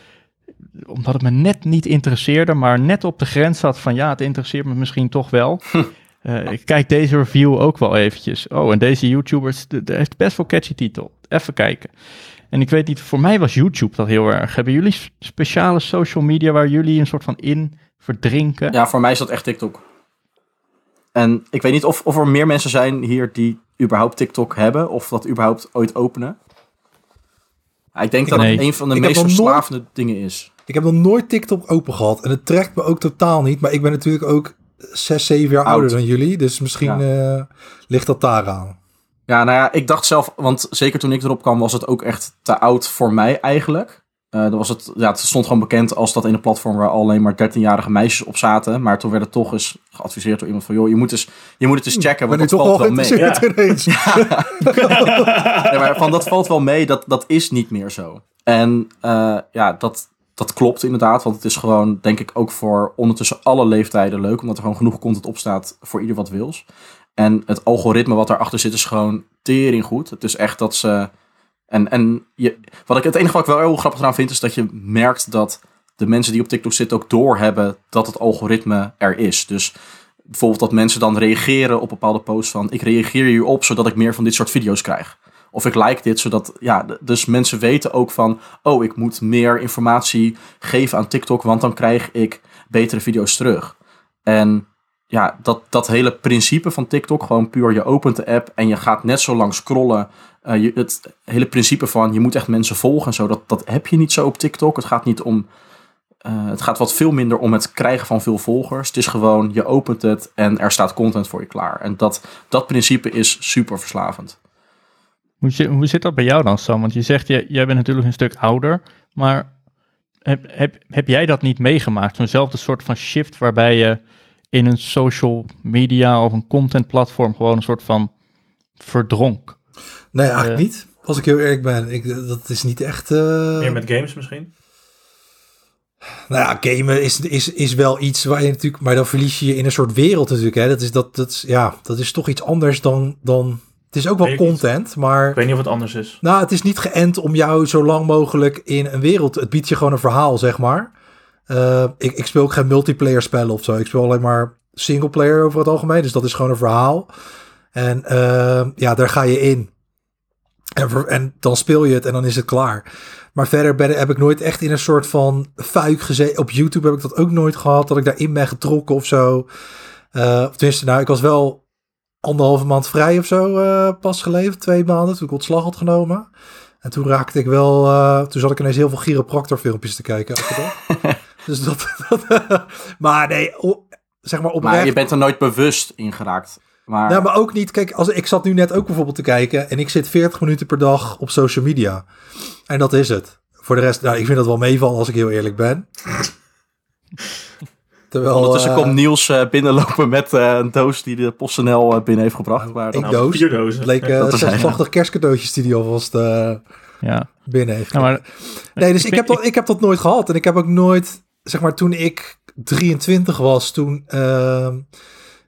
omdat het me net niet interesseerde, maar net op de grens zat van ja, het interesseert me misschien toch wel. <laughs> Eh, ik kijk deze review ook wel eventjes. Oh, en deze YouTubers, de, de heeft best wel catchy titel. Even kijken. En ik weet niet, voor mij was YouTube dat heel erg. Hebben jullie speciale social media waar jullie een soort van in verdrinken? Ja, voor mij is dat echt TikTok. En ik weet niet of, of er meer mensen zijn hier die überhaupt TikTok hebben of dat überhaupt ooit openen. Ja, ik denk dat Nee. het een van de Ik meest nooit- verslavende dingen is. Ik heb nog nooit TikTok open gehad. En het trekt me ook totaal niet. Maar ik ben natuurlijk ook 6, 7 jaar Oud. ouder dan jullie. Dus misschien eh, ligt dat daaraan. Ja, nou ja, ik dacht zelf, want zeker toen ik erop kwam, was het ook echt te oud voor mij eigenlijk. Eh dan was het, ja, het stond gewoon bekend als dat ene platform waar alleen maar 13-jarige meisjes op zaten. Maar toen werd het toch eens geadviseerd door iemand van, joh, je moet, eens, je moet het eens checken, ben want dat toch valt wel mee. <laughs> maar van dat valt wel mee, dat, dat is niet meer zo. En eh, ja, dat, dat klopt inderdaad, want het is gewoon, denk ik, ook voor ondertussen alle leeftijden leuk, omdat er gewoon genoeg content op staat voor ieder wat wils. En het algoritme wat daarachter zit is gewoon tering goed. Het is echt dat ze En, en je, wat ik, het enige wat ik wel heel grappig eraan vind, is dat je merkt dat de mensen die op TikTok zitten ook doorhebben dat het algoritme er is. Dus bijvoorbeeld dat mensen dan reageren op bepaalde posts van ik reageer hierop zodat ik meer van dit soort video's krijg. Of ik like dit, zodat, ja, dus mensen weten ook van, oh, ik moet meer informatie geven aan TikTok, want dan krijg ik betere video's terug. En ja, dat, dat hele principe van TikTok, gewoon puur je opent de app en je gaat net zo lang scrollen. Eh, je, het hele principe van je moet echt mensen volgen en zo, dat, dat heb je niet zo op TikTok. Het gaat niet om, eh, het gaat wat veel minder om het krijgen van veel volgers. Het is gewoon, je opent het en er staat content voor je klaar. En dat, dat principe is super verslavend. Hoe, zit- hoe zit dat bij jou dan, Sam? Want je zegt, jij, jij bent natuurlijk een stuk ouder, maar heb, heb, heb jij dat niet meegemaakt? Zo'nzelfde soort van shift waarbij je in een social media of een content platform gewoon een soort van verdronk. Nee, eigenlijk Eh. niet. Als ik heel eerlijk ben. Ik, dat is niet echt... eh, Meer met games misschien? Nou ja, gamen is, is, is wel iets waar je natuurlijk... Maar dan verlies je je in een soort wereld natuurlijk. Hè. Dat, is, dat, dat, ja, dat is toch iets anders dan... dan het is ook wel niet. content, maar... Ik weet niet of het anders is. Nou, het is niet geënt om jou zo lang mogelijk in een wereld... Het biedt je gewoon een verhaal, zeg maar. Eh, ik, ik speel ook geen multiplayer spellen of zo. Ik speel alleen maar singleplayer over het algemeen. Dus dat is gewoon een verhaal. En eh, ja, daar ga je in. En, en dan speel je het en dan is het klaar. Maar verder ben, heb ik nooit echt in een soort van fuik gezeten. Op YouTube heb ik dat ook nooit gehad. Dat ik daarin ben getrokken of zo. Eh, of tenminste, nou, ik was wel anderhalve maand vrij of zo eh, pas geleverd. Twee maanden toen ik ontslag had genomen. En toen raakte ik wel... eh, toen zat ik ineens heel veel chiropractor filmpjes te kijken. <laughs> dus dat... dat <laughs> maar nee, o- zeg maar oprecht. Maar je bent er nooit bewust in geraakt. Maar, Nou, maar ook niet. Kijk, als, ik zat nu net ook bijvoorbeeld te kijken. En ik zit 40 minuten per dag op social media. En dat is het. Voor de rest, nou, ik vind dat wel meevallen als ik heel eerlijk ben. Terwijl. ondertussen eh, komt Niels eh, binnenlopen met eh, een doos die de PostNL binnen heeft gebracht. Dat- ik- Nou, doos. vier dozen. Het leek Ja. eh dat is hij, 86 kerstcadeautjes die hij alvast Ja, binnen heeft. nou, maar Nee, dus ik heb, dat, ik heb dat nooit gehad. En ik heb ook nooit, zeg maar, toen ik 23 was, toen, ehm,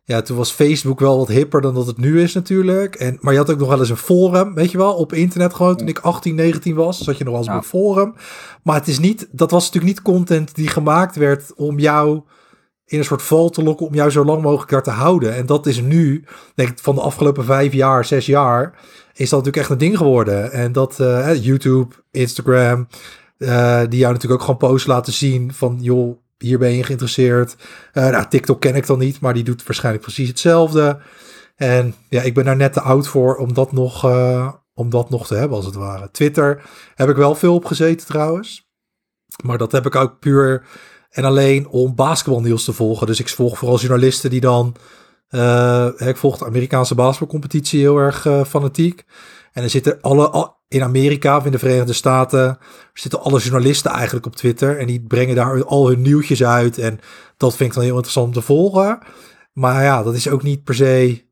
ja, toen was Facebook wel wat hipper dan dat het nu is natuurlijk. En, maar je had ook nog wel eens een forum, weet je wel, op internet gewoon. Toen ik 18, 19 was, zat je nog wel eens Ja. op een forum. Maar het is niet, dat was natuurlijk niet content die gemaakt werd om jou in een soort val te lokken, om jou zo lang mogelijk daar te houden. En dat is nu, denk ik, van de afgelopen vijf jaar, zes jaar, is dat natuurlijk echt een ding geworden. En dat eh, YouTube, Instagram, eh, die jou natuurlijk ook gewoon posts laten zien van, joh, hier ben je geïnteresseerd. Eh, nou, TikTok ken ik dan niet, maar die doet waarschijnlijk precies hetzelfde. En ja, ik ben daar net te oud voor om dat nog, om dat nog te hebben, als het ware. Twitter heb ik wel veel op gezeten trouwens. Maar dat heb ik ook puur en alleen om basketbalnieuws te volgen. Dus ik volg vooral journalisten die dan... eh, ik volg de Amerikaanse basketbalcompetitie heel erg eh, fanatiek. En er zitten alle... al- in Amerika of in de Verenigde Staten zitten alle journalisten eigenlijk op Twitter. En die brengen daar al hun nieuwtjes uit. En dat vind ik dan heel interessant om te volgen. Maar ja, dat is ook niet per se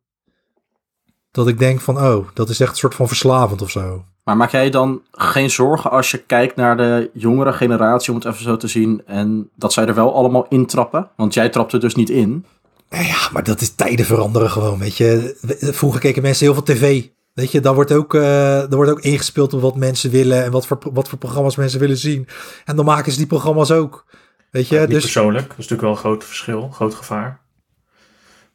dat ik denk van... Oh, dat is echt een soort van verslavend of zo. Maar maak jij dan geen zorgen als je kijkt naar de jongere generatie, om het even zo te zien, en dat zij er wel allemaal intrappen? Want jij trapt er dus niet in. Ja, maar dat is tijden veranderen gewoon, weet je. Vroeger keken mensen heel veel tv. Weet je, daar wordt ook, eh daar wordt ook ingespeeld op wat mensen willen en wat voor, wat voor programma's mensen willen zien. En dan maken ze die programma's ook. Weet je, Niet dus persoonlijk. Dat is natuurlijk wel een groot verschil, groot gevaar.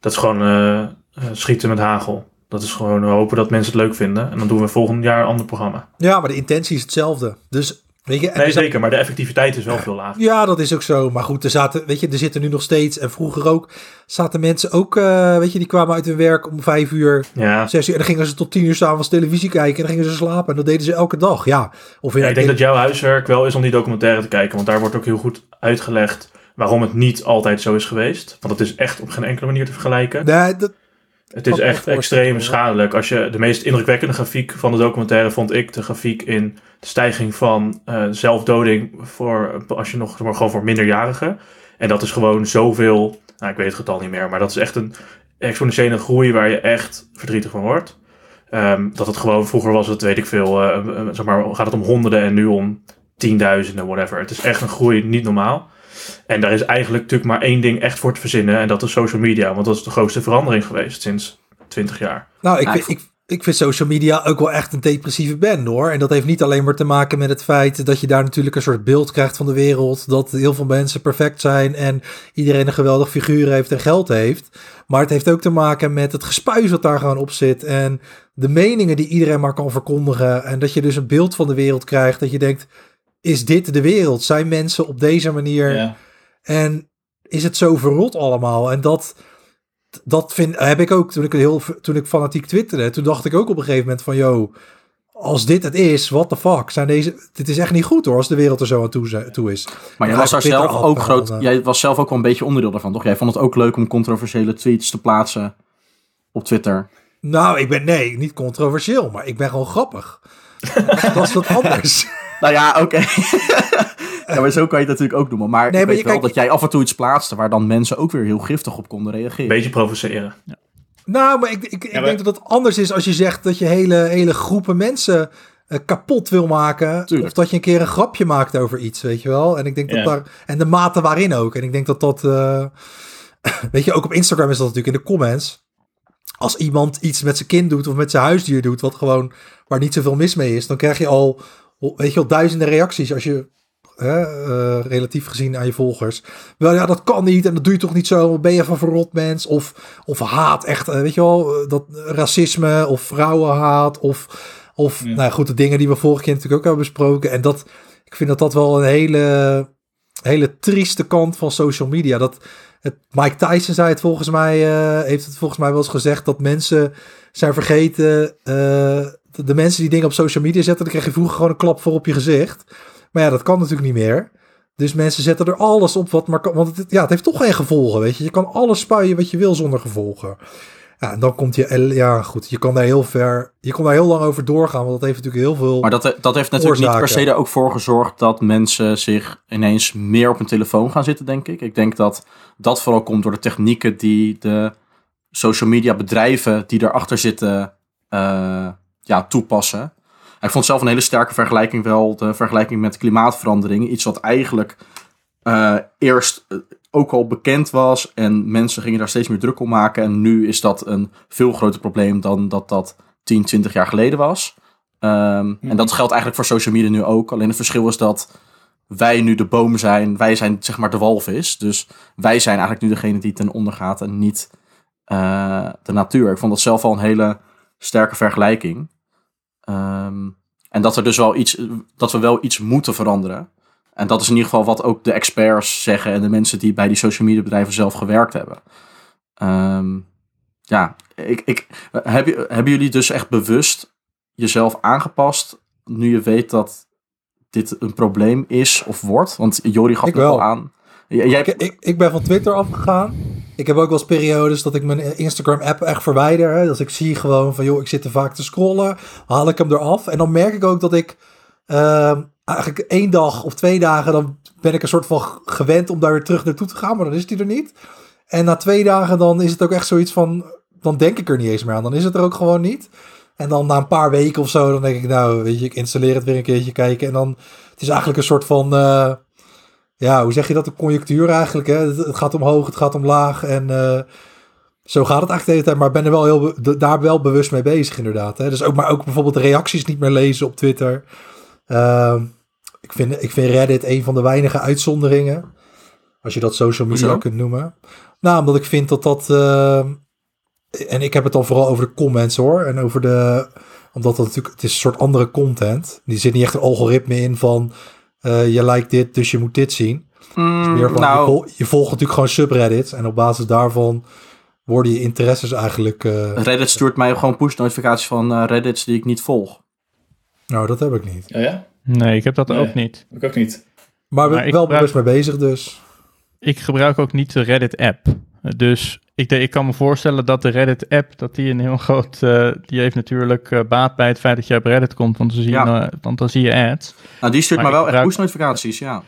Dat is gewoon eh, eh, schieten met hagel. Dat is gewoon hopen dat mensen het leuk vinden. En dan doen we volgend jaar een ander programma. ja, maar de intentie is hetzelfde. Dus, weet je, Nee, zat- zeker. Maar de effectiviteit is wel veel lager. Ja, dat is ook zo. Maar goed, er zaten, weet je, er zitten nu nog steeds en vroeger ook, zaten mensen ook, eh, weet je, die kwamen uit hun werk om vijf uur, Ja, zes uur, en dan gingen ze tot tien uur s'avonds televisie kijken en dan gingen ze slapen en dat deden ze elke dag. Ja, of in, Ja, ik denk dat jouw huiswerk wel is om die documentaire te kijken. Want daar wordt ook heel goed uitgelegd waarom het niet altijd zo is geweest. Want het is echt op geen enkele manier te vergelijken. Nee, dat, Het is echt extreem schadelijk. Als je de meest indrukwekkende grafiek van de documentaire vond ik de grafiek in de stijging van eh, zelfdoding voor als je nog maar, gewoon voor minderjarigen. En dat is gewoon zoveel. Nou, ik weet het getal niet meer, maar dat is echt een exponentiële groei waar je echt verdrietig van wordt. Ehm, dat het gewoon, vroeger was het, weet ik veel, eh, zeg maar, gaat het om honderden en nu om tienduizenden, whatever. Het is echt een groei niet normaal. En daar is eigenlijk natuurlijk maar één ding echt voor te verzinnen en dat is social media. Want dat is de grootste verandering geweest sinds 20 jaar. nou, ik, ik, ik vind social media ook wel echt een depressieve band hoor. En dat heeft niet alleen maar te maken met het feit dat je daar natuurlijk een soort beeld krijgt van de wereld. Dat heel veel mensen perfect zijn en iedereen een geweldig figuur heeft en geld heeft. Maar het heeft ook te maken met het gespuis wat daar gewoon op zit. En de meningen die iedereen maar kan verkondigen. En dat je dus een beeld van de wereld krijgt. Dat je denkt, is dit de wereld? Zijn mensen op deze manier? Ja. En is het zo verrot allemaal? En dat, dat vind, heb ik ook toen ik, heel, toen ik fanatiek twitterde. Toen dacht ik ook op een gegeven moment van, yo, als dit het is, what the fuck? Zijn deze, dit is echt niet goed hoor, als de wereld er zo aan toe, is. Maar jij was, daar zelf ook groot, jij was zelf ook wel een beetje onderdeel daarvan, toch? Jij vond het ook leuk om controversiële tweets te plaatsen op Twitter. Nou, ik ben, nee, niet controversieel, maar ik ben gewoon grappig. <laughs> dat is wat anders. <laughs> Nou ja, oké. <laughs> ja, maar zo kan je het natuurlijk ook noemen. Maar Nee, ik maar weet je wel dat jij af en toe iets plaatste waar dan mensen ook weer heel giftig op konden reageren. Beetje provoceren. Nou, maar ik, ik, ik maar- denk dat het anders is als je zegt dat je hele, hele groepen mensen eh, kapot wil maken. Tuurlijk. Of dat je een keer een grapje maakt over iets, weet je wel. En ik denk dat Ja. daar. En de mate waarin ook. En ik denk dat dat. eh, weet je, ook op Instagram is dat natuurlijk in de comments. Als iemand iets met zijn kind doet of met zijn huisdier doet, wat gewoon waar niet zoveel mis mee is, dan krijg je al, weet je wel, duizenden reacties als je hè, eh, relatief gezien aan je volgers. Wel ja, dat kan niet en dat doe je toch niet zo. Ben je van verrot mens? Of, of haat echt, eh, weet je wel, eh, dat racisme of vrouwenhaat of, of Ja. nou goed, de dingen die we vorige keer natuurlijk ook hebben besproken. En dat, ik vind dat dat wel een hele, hele trieste kant van social media. Dat het, Mike Tyson zei het volgens mij, eh, heeft het volgens mij wel eens gezegd dat mensen zijn vergeten, eh, de, mensen die dingen op social media zetten, dan kreeg je vroeger gewoon een klap voor op je gezicht. Maar ja, dat kan natuurlijk niet meer. Dus mensen zetten er alles op wat maar kan. Want het, ja, het heeft toch geen gevolgen, weet je. Je kan alles spuien wat je wil zonder gevolgen. Ja, en dan komt je... Ja, goed. Je kan daar heel ver... Je kan daar heel lang over doorgaan, want dat heeft natuurlijk heel veel... Maar dat, dat heeft natuurlijk niet per se er ook voor gezorgd dat mensen zich ineens meer op hun telefoon gaan zitten, denk ik. Ik denk dat dat vooral komt door de technieken die de social media bedrijven die erachter zitten eh, ja, toepassen. Ik vond zelf een hele sterke vergelijking wel de vergelijking met klimaatverandering. Iets wat eigenlijk eh, eerst eh, ook al bekend was en mensen gingen daar steeds meer druk om maken. En nu is dat een veel groter probleem dan dat dat 10, 20 jaar geleden was. Ehm, En dat geldt eigenlijk voor social media nu ook. Alleen het verschil is dat wij nu de boom zijn. Wij zijn zeg maar de walvis. Dus wij zijn eigenlijk nu degene die ten onder gaat en niet eh, de natuur. Ik vond dat zelf al een hele sterke vergelijking. Ehm, en dat er dus wel iets, dat we wel iets moeten veranderen. En dat is in ieder geval wat ook de experts zeggen en de mensen die bij die social media bedrijven zelf gewerkt hebben. Ehm, ja, ik, ik, heb hebben jullie dus echt bewust jezelf aangepast nu je weet dat dit een probleem is of wordt? Want Jori gaf Ik het al wel. aan. Jij, Ik, ik, ik ben van Twitter afgegaan. Ik heb ook wel eens periodes dat ik mijn Instagram-app echt verwijder. Hè. Als ik zie gewoon van, joh, ik zit te vaak te scrollen, haal ik hem eraf. En dan merk ik ook dat ik ehm, eigenlijk één dag of twee dagen, dan ben ik een soort van gewend om daar weer terug naartoe te gaan. Maar dan is die er niet. En na twee dagen dan is het ook echt zoiets van, dan denk ik er niet eens meer aan. Dan is het er ook gewoon niet. En dan na een paar weken of zo, dan denk ik, nou, weet je, ik installeer het weer een keertje kijken. En dan, het is eigenlijk een soort van... eh, ja, hoe zeg je dat? Een conjunctuur eigenlijk. Hè? Het, gaat omhoog, het gaat omlaag. En eh, zo gaat het eigenlijk de hele tijd. Maar ik ben er wel heel de- daar wel bewust mee bezig, inderdaad. Hè? Dus ook, maar ook bijvoorbeeld de reacties niet meer lezen op Twitter. Ehm, ik, vind, ik vind Reddit een van de weinige uitzonderingen. Als je dat social media Hoezo? kunt noemen. Nou, omdat ik vind dat dat. ehm, en ik heb het dan vooral over de comments hoor. En over de. Omdat dat natuurlijk. Het is een soort andere content. Die zit niet echt een algoritme in van. eh, je lijkt dit, dus je moet dit zien. Mm, Meer van, je, nou, vol- je volgt natuurlijk gewoon subreddits. En op basis daarvan worden je interesses eigenlijk... eh, Reddit stuurt mij gewoon push notificaties van eh, Reddits die ik niet volg. nou, dat heb ik niet. Oh ja? Nee, ik heb dat Nee. ook niet. Ik ook niet. Maar, Maar ik wel gebruik- bewust mee bezig dus. Ik gebruik ook niet de Reddit-app. Dus ik, ik kan me voorstellen dat de Reddit-app, dat die een heel groot... eh, die heeft natuurlijk eh, baat bij het feit dat je op Reddit komt, want dan zie je, Ja. eh, want dan zie je ads. Nou, die stuurt Maar wel echt gebruik- push notificaties, ja.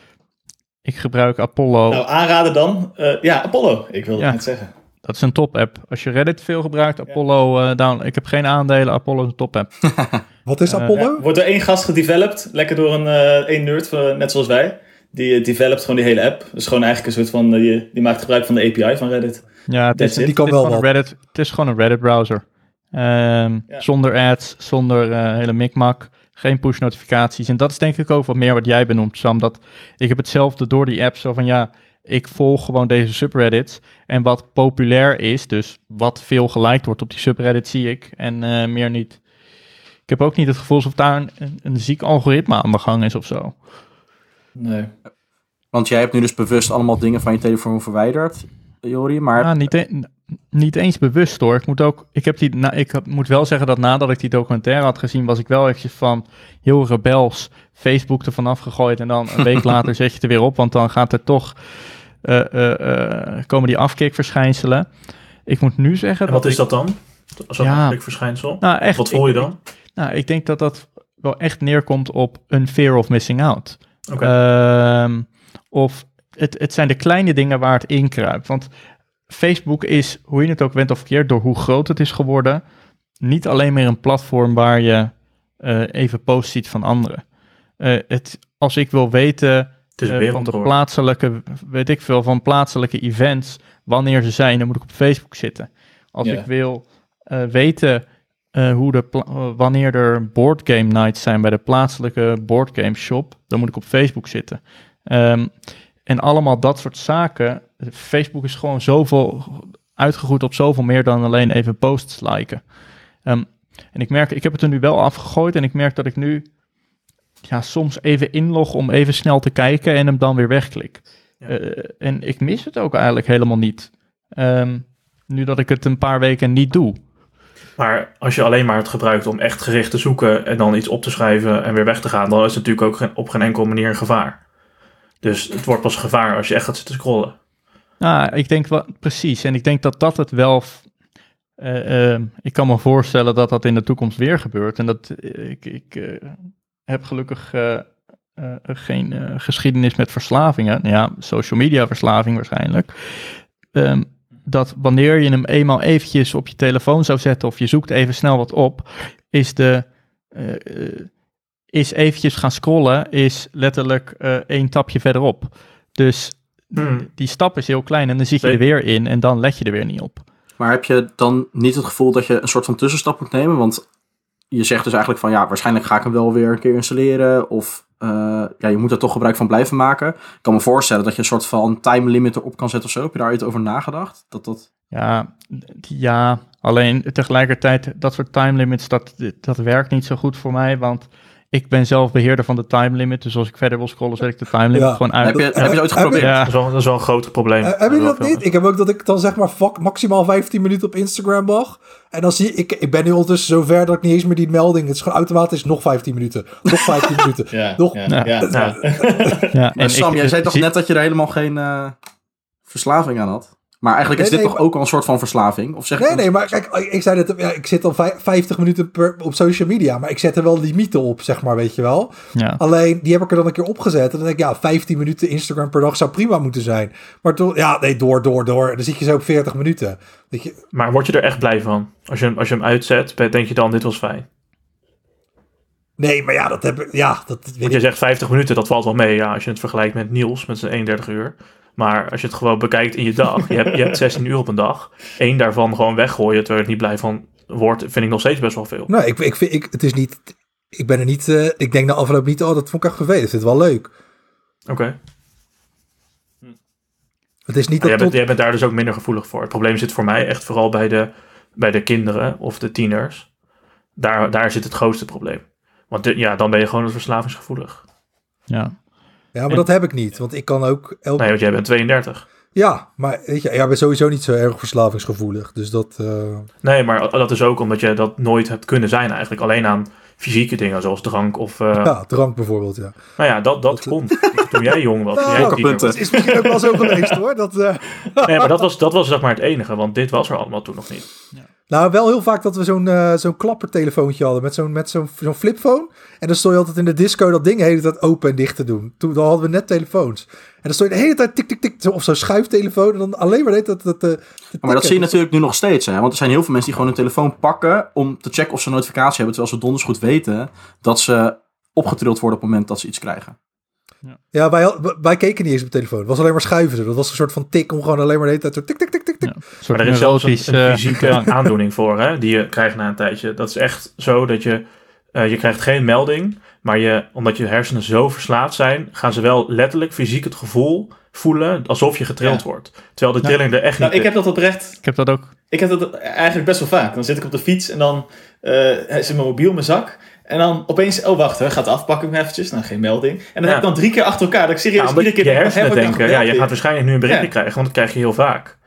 Ik gebruik Apollo. Nou, aanraden dan. Eh, ja, Apollo. Ik wilde Ja. het net zeggen. Dat is een top-app. Als je Reddit veel gebruikt, Apollo eh, down. Ik heb geen aandelen, Apollo is een top-app. <laughs> Wat is Eh, Apollo? Ja, wordt door één gast gedeveloped. Lekker door een eh één nerd, net zoals wij. Die developt gewoon die hele app. Dus gewoon eigenlijk een soort van... die, die maakt gebruik van de API van Reddit. Ja, het is, Die kan wel gewoon een wat. Reddit, het is gewoon een Reddit-browser. Ehm, Ja. Zonder ads, zonder hele mikmak. Geen push notificaties. En dat is denk ik ook wat meer wat jij benoemt, Sam. Dat ik heb hetzelfde door die app zo van ja, ik volg gewoon deze subreddits. En wat populair is, dus wat veel geliked wordt op die subreddit, zie ik. En eh, meer niet. Ik heb ook niet het gevoel alsof daar een, een, een ziek algoritme aan de gang is of zo. Nee. Want jij hebt nu dus bewust allemaal dingen van je telefoon verwijderd, Jori. Maar Ja, niet, e- niet eens bewust hoor. Ik moet, ook, ik, heb die, na, ik moet wel zeggen dat nadat ik die documentaire had gezien, was ik wel eventjes van heel rebels Facebook er vanaf gegooid. En dan een week <laughs> later zet je het er weer op, want dan gaat er toch, eh, eh, eh, komen die afkikverschijnselen. Ik moet nu zeggen En wat dat is ik- dat dan? Zo'n Ja. ja. verschijnsel? Nou, echt, Wat voel je dan? Ik, nou, ik denk dat dat wel echt neerkomt op een fear of missing out. Ehm, of het, het zijn de kleine dingen waar het inkruipt. Want Facebook is, hoe je het ook went of keert, door hoe groot het is geworden, niet alleen meer een platform waar je even posts ziet van anderen. Het, als ik wil weten het is eh, van de plaatselijke, weet ik veel, van plaatselijke events, wanneer ze zijn, dan moet ik op Facebook zitten. Als Ja. ik wil eh, weten eh, hoe de wanneer er boardgame nights zijn bij de plaatselijke boardgame shop, dan moet ik op Facebook zitten. Ehm, en allemaal dat soort zaken. Facebook is gewoon zoveel uitgegroeid op zoveel meer dan alleen even posts liken. Ehm, en ik merk, ik heb het er nu wel afgegooid en ik merk dat ik nu ja, soms even inlog om even snel te kijken en hem dan weer wegklik. Ja. Eh, en ik mis het ook eigenlijk helemaal niet. Ehm, nu dat ik het een paar weken niet doe. Maar als je alleen maar het gebruikt om echt gericht te zoeken en dan iets op te schrijven en weer weg te gaan, dan is het natuurlijk ook geen- op geen enkele manier een gevaar. Dus het wordt pas gevaar als je echt gaat zitten scrollen. Nou, ik denk wel precies. En ik denk dat dat het wel. eh, ehm, ik kan me voorstellen dat dat in de toekomst weer gebeurt. En dat eh, ik, ik heb gelukkig eh, eh, geen eh, geschiedenis met verslavingen. Ja, social media verslaving waarschijnlijk. Ehm, dat wanneer je hem eenmaal eventjes op je telefoon zou zetten of je zoekt even snel wat op, is de. is eventjes gaan scrollen, is letterlijk één tapje verderop. Dus Hmm. die stap is heel klein en dan zit je er weer in en dan let je er weer niet op. Maar heb je dan niet het gevoel dat je een soort van tussenstap moet nemen? Want je zegt dus eigenlijk van ja, waarschijnlijk ga ik hem wel weer een keer installeren. Of eh, ja, je moet er toch gebruik van blijven maken. Ik kan me voorstellen dat je een soort van time limit erop kan zetten of zo. Heb je daar iets over nagedacht? Dat dat... Ja, ja, alleen tegelijkertijd, dat soort time limits, dat, dat werkt niet zo goed voor mij, want ik ben zelf beheerder van de time limit. Dus als ik verder wil scrollen, zet ik de time limit Ja. gewoon uit. Heb je, heb je het ooit heb je- geprobeerd? Ja. Dat, is wel, dat is wel een groot probleem. Eh, hebben jullie dat niet? Ik heb ook dat ik dan zeg maar fuck, maximaal 15 minuten op Instagram mag. En dan zie ik, ik ben nu ondertussen zover dat ik niet eens meer die melding. Het is gewoon automatisch nog 15 minuten. Nog 15 <laughs> minuten. Ja, Nog- ja, Ja. <laughs> ja. Ja. Ja, Maar Sam, ik- jij zei toch zie- net dat je er helemaal geen eh, verslaving aan had? Maar eigenlijk is Nee, dit nee, toch ook al een soort van verslaving? Of zeg ik Nee, dat- nee, maar kijk, ik zei dat ja, ik zit al vij- 50 minuten per, op social media. Maar ik zet er wel limieten op, zeg maar, weet je wel. Ja. Alleen, die heb ik er dan een keer opgezet. En dan denk ik, ja, 15 minuten Instagram per dag zou prima moeten zijn. Maar toch, ja, nee, door, door, door. Dan zit je zo op 40 minuten. Weet je, Maar word je er echt blij van? Als je, hem- als je hem uitzet, denk je dan, dit was fijn. nee, maar ja, dat heb ik, ja, dat weet Want ik. je zegt 50 minuten, dat valt wel mee. Ja, als je het vergelijkt met Niels, met zijn 31 uur. Maar als je het gewoon bekijkt in je dag. Je hebt, je hebt <laughs> 16 uur op een dag. Eén daarvan gewoon weggooien, terwijl je er niet blij van wordt, vind ik nog steeds best wel veel. Nou, ik, ik vind, ik, het is niet, ik ben er niet, eh, ik denk na afloop niet, oh, dat vond ik echt vervelend. Ik vind het wel leuk. Oké. Het is niet dat jij, bent, tot, jij bent daar dus ook minder gevoelig voor. Het probleem zit voor mij echt vooral bij de, bij de kinderen of de tieners. Daar, daar zit het grootste probleem. Want de- ja, dan ben je gewoon verslavingsgevoelig. ja. Ja, maar dat heb ik niet. Want ik kan ook, elk, Nee, want jij bent 32. ja, maar weet je, ja, ik ben sowieso niet zo erg verslavingsgevoelig. Dus dat, eh, Nee, maar dat is ook omdat je dat nooit hebt kunnen zijn eigenlijk. Alleen aan fysieke dingen zoals drank of... eh, ja, drank bijvoorbeeld, ja. Nou ja, dat, dat komt toen jij jong was. <laughs> jij Nou, tiener punten. Het is misschien ook wel zo geweest hoor. Dat, eh. Nee, maar dat was, dat was zeg maar het enige. Want dit was er allemaal toen nog niet. Nou, wel heel vaak dat we zo'n eh, zo'n klappertelefoontje hadden met zo'n met zo'n zo'n flipphone. En dan stond je altijd in de disco dat ding de hele tijd open en dicht te doen. Toen dan hadden we net telefoons. En dan stond je de hele tijd tik tik tik of zo'n schuiftelefoon en dan alleen maar deed dat dat te, te Maar dat zie je natuurlijk nu nog steeds. Hè? Want er zijn heel veel mensen die gewoon hun telefoon pakken om te checken of ze een notificatie hebben. Terwijl ze donders goed weten dat ze opgetrild worden op het moment dat ze iets krijgen. Ja, wij, wij keken niet eens op de telefoon. Het was alleen maar schuiven. Dat was een soort van tik om gewoon alleen maar de hele tijd zo tik, tik, tik, tik, tik. Ja, een soort Maar er is zelfs een, eh, fysieke <laughs> aandoening voor, hè, die je krijgt na een tijdje. Dat is echt zo dat je, eh, je krijgt geen melding, maar je, omdat je hersenen zo verslaafd zijn, gaan ze wel letterlijk fysiek het gevoel voelen alsof je getrild Ja. wordt. Terwijl de trilling er echt Nou, niet ik heb dat oprecht. Ik heb dat ook. Ik heb dat eigenlijk best wel vaak. Dan zit ik op de fiets en dan eh is mijn mobiel in mijn zak. En dan opeens, oh wacht, hè, gaat af, pak ik hem eventjes. Nou, geen melding. En dan Ja. heb ik dan drie keer achter elkaar. Dat ik serieus Ja, omdat iedere keer je denk, hersenen denken, ja, je gaat waarschijnlijk nu een berichtje Ja. krijgen, want dat krijg je heel vaak.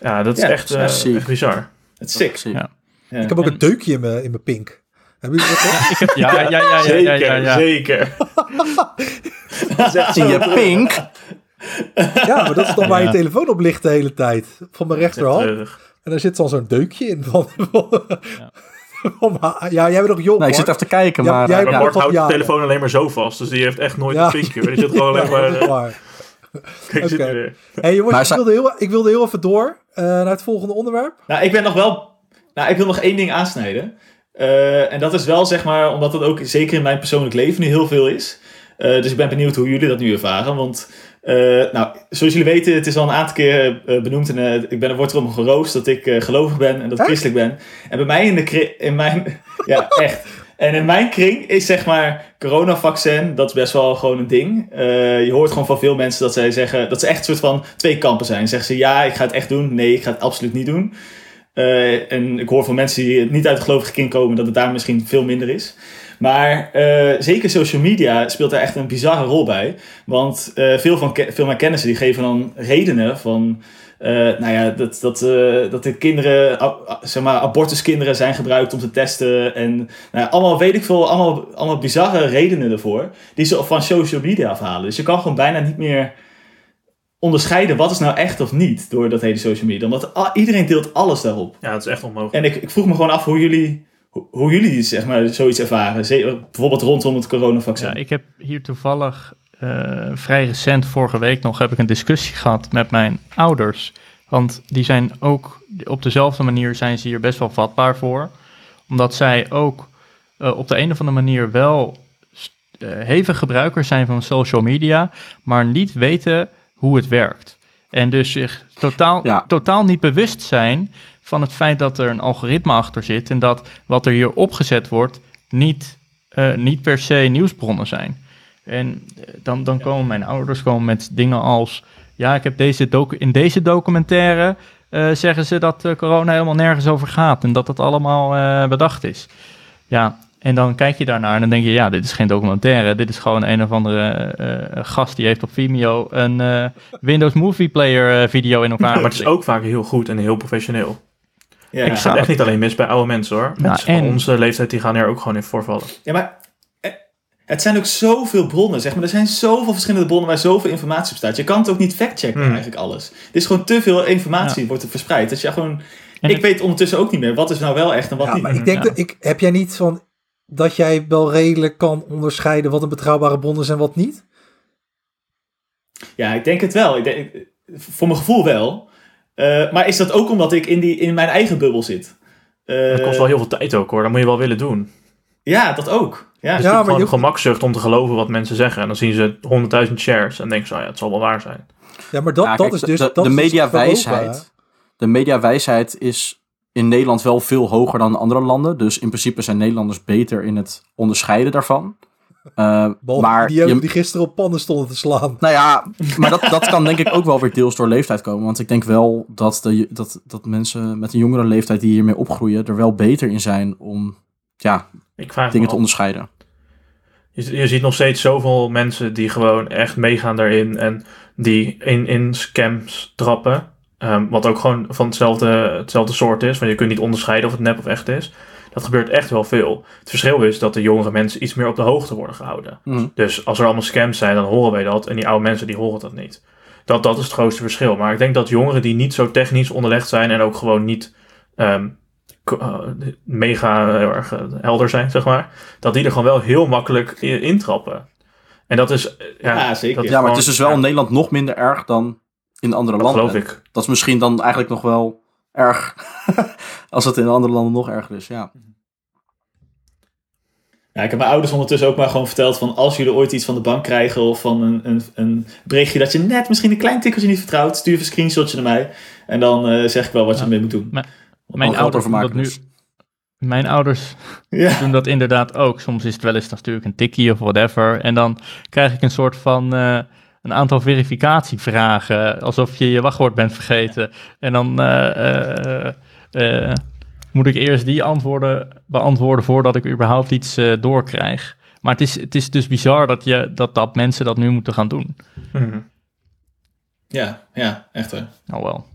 Ja, dat is Ja, echt, dat is eh, echt bizar. Het is sick. Ja. Ja. Ik heb ook En- een deukje in mijn, in mijn pink. Hebben jullie dat ook? <laughs> Ja, ja, ja, ja, ja, Zeker, ja, ja. zeker. <laughs> In zo je <laughs> pink. Ja, maar dat is dan waar je Ja. telefoon op ligt de hele tijd. Van mijn rechterhand. En daar zit dan zo'n deukje in. Van, van, van mijn- <laughs> ja, jij bent nog jong Nee, ik zit even te kijken, Ja, maar... jij- eh, Maar Bart dat- houdt ja, de telefoon alleen maar zo vast, dus die heeft echt nooit Ja. een vinkje. Die zit gewoon <laughs> alleen maar... dat eh, <laughs> zit weer. Hey jongens, ik, wilde heel, ik wilde heel even door eh, naar het volgende onderwerp. Nou, ik ben nog wel. Nou, ik wil nog één ding aansnijden. Eh, en dat is wel zeg maar, omdat het ook zeker in mijn persoonlijk leven nu heel veel is. Eh, dus ik ben benieuwd hoe jullie dat nu ervaren. Want, eh, nou, zoals jullie weten, het is al een aantal keer eh, benoemd. En eh, ik ben, er wordt erom geroost dat ik gelovig ben en dat ik christelijk ben. En bij mij in de in mijn, <laughs> ja, echt. En in mijn kring is zeg maar coronavaccin, dat is best wel gewoon een ding. Je hoort gewoon van veel mensen dat zij zeggen, dat ze echt een soort van twee kampen zijn. Zeggen ze ja, ik ga het echt doen. Nee, ik ga het absoluut niet doen. En ik hoor van mensen die niet uit de gelovige kring komen dat het daar misschien veel minder is. Maar eh, zeker social media speelt daar echt een bizarre rol bij. Want eh, veel van veel van mijn kennissen die geven dan redenen van. eh, nou ja, dat, dat, dat de kinderen, zeg maar, abortuskinderen zijn gebruikt om te testen. En nou ja, allemaal, weet ik veel, allemaal, allemaal bizarre redenen ervoor. Die ze van social media afhalen. Dus je kan gewoon bijna niet meer onderscheiden wat is nou echt of niet door dat hele social media. Omdat iedereen deelt alles daarop. Ja, het is echt onmogelijk. En ik, ik vroeg me gewoon af hoe jullie, hoe, jullie zeg maar, zoiets ervaren. Bijvoorbeeld rondom het coronavaccin. Ja, ik heb hier toevallig eh, vrij recent, vorige week nog, heb ik een discussie gehad met mijn ouders. Want die zijn ook, op dezelfde manier zijn ze hier best wel vatbaar voor. Omdat zij ook eh, op de een of andere manier wel eh, hevig gebruikers zijn van social media, maar niet weten hoe het werkt. En dus zich totaal, Ja. totaal niet bewust zijn van het feit dat er een algoritme achter zit en dat wat er hier opgezet wordt niet, eh, niet per se nieuwsbronnen zijn. En eh, dan, dan komen mijn ouders komen met dingen als, ja, ik heb deze docu in deze documentaire eh, zeggen ze dat corona helemaal nergens over gaat en dat het allemaal bedacht is. Ja, en dan kijk je daarnaar en dan denk je, ja, dit is geen documentaire. Dit is gewoon een of andere gast die heeft op Vimeo een Windows Movie Player video in elkaar Maar het is ook vaak heel goed en heel professioneel. Ja. Het staat echt niet alleen mis bij oude mensen hoor. Nou, Mensen van onze leeftijd die gaan er ook gewoon in voorvallen. ja, maar eh, het zijn ook zoveel bronnen, zeg maar. Er zijn zoveel verschillende bronnen waar zoveel informatie op staat. Je kan het ook niet factchecken, Hmm. eigenlijk alles. Het is gewoon te veel informatie wordt er verspreid. Dat je gewoon... En ik het- weet ondertussen ook niet meer wat is nou wel echt en wat Ja, niet. maar ik denk Ja. dat ik, heb jij niet van dat jij wel redelijk kan onderscheiden wat een betrouwbare bron is en wat niet? Ja, ik denk het wel. Ik denk, voor mijn gevoel wel. Eh, maar is dat ook omdat ik in, die, in mijn eigen bubbel zit? Eh, Dat kost wel heel veel tijd ook hoor. Dat moet je wel willen doen. Ja, dat ook. Ja, Dus Ja, maar gewoon je- gemakzucht om te geloven wat mensen zeggen. En dan zien ze 100.000 shares en denken ze, oh ja, het zal wel waar zijn. Ja, maar dat, Ja, dat kijk, is dus... de, dat de dus mediawijsheid. De mediawijsheid is in Nederland wel veel hoger dan in andere landen. Dus in principe zijn Nederlanders beter in het onderscheiden daarvan. Eh, Behalve maar die, die, je- die gisteren op pannen stonden te slaan. nou ja, maar dat, dat kan denk ik ook wel weer deels door leeftijd komen. Want ik denk wel dat, de, dat, dat mensen met een jongere leeftijd die hiermee opgroeien... er wel beter in zijn om ja, Ik vraag me dingen af. te onderscheiden. Je, je ziet nog steeds zoveel mensen die gewoon echt meegaan daarin en die in, in scams trappen. Ehm, wat ook gewoon van hetzelfde, hetzelfde soort is. Want je kunt niet onderscheiden of het nep of echt is. Dat gebeurt echt wel veel. Het verschil is dat de jongere mensen iets meer op de hoogte worden gehouden. Mhm. Dus als er allemaal scams zijn, dan horen wij dat. En die oude mensen die horen dat niet. Dat, dat is het grootste verschil. Maar ik denk dat jongeren die niet zo technisch onderlegd zijn en ook gewoon niet ehm, eh, mega heel erg eh, helder zijn, zeg maar. Dat die er gewoon wel heel makkelijk intrappen. En dat is. eh, Ja, Ja, zeker. dat Ja, maar het gewoon- is dus wel in Nederland nog minder erg dan in andere dat landen. geloof ik. Dat is misschien dan eigenlijk nog wel erg. <laughs> als het in andere landen nog erger is, ja. Ja, ik heb mijn ouders ondertussen ook maar gewoon verteld van als jullie ooit iets van de bank krijgen of van een, een, een berichtje dat je net misschien een klein tikkeltje niet vertrouwt, stuur even een screenshotje naar mij. En dan eh, zeg ik wel wat je Ja. ermee moet doen. Mijn geld ouders, doen dat nu, dus. mijn ouders <laughs> Ja. doen dat inderdaad ook. Soms is het wel eens natuurlijk een tikkie of whatever. En dan krijg ik een soort van eh, een aantal verificatievragen. Alsof je je wachtwoord bent vergeten. En dan eh, eh, eh, moet ik eerst die antwoorden beantwoorden voordat ik überhaupt iets doorkrijg. Maar het is, het is dus bizar dat, je, dat, dat mensen dat nu moeten gaan doen. Mhm. Ja, ja, echt hè. Nou wel.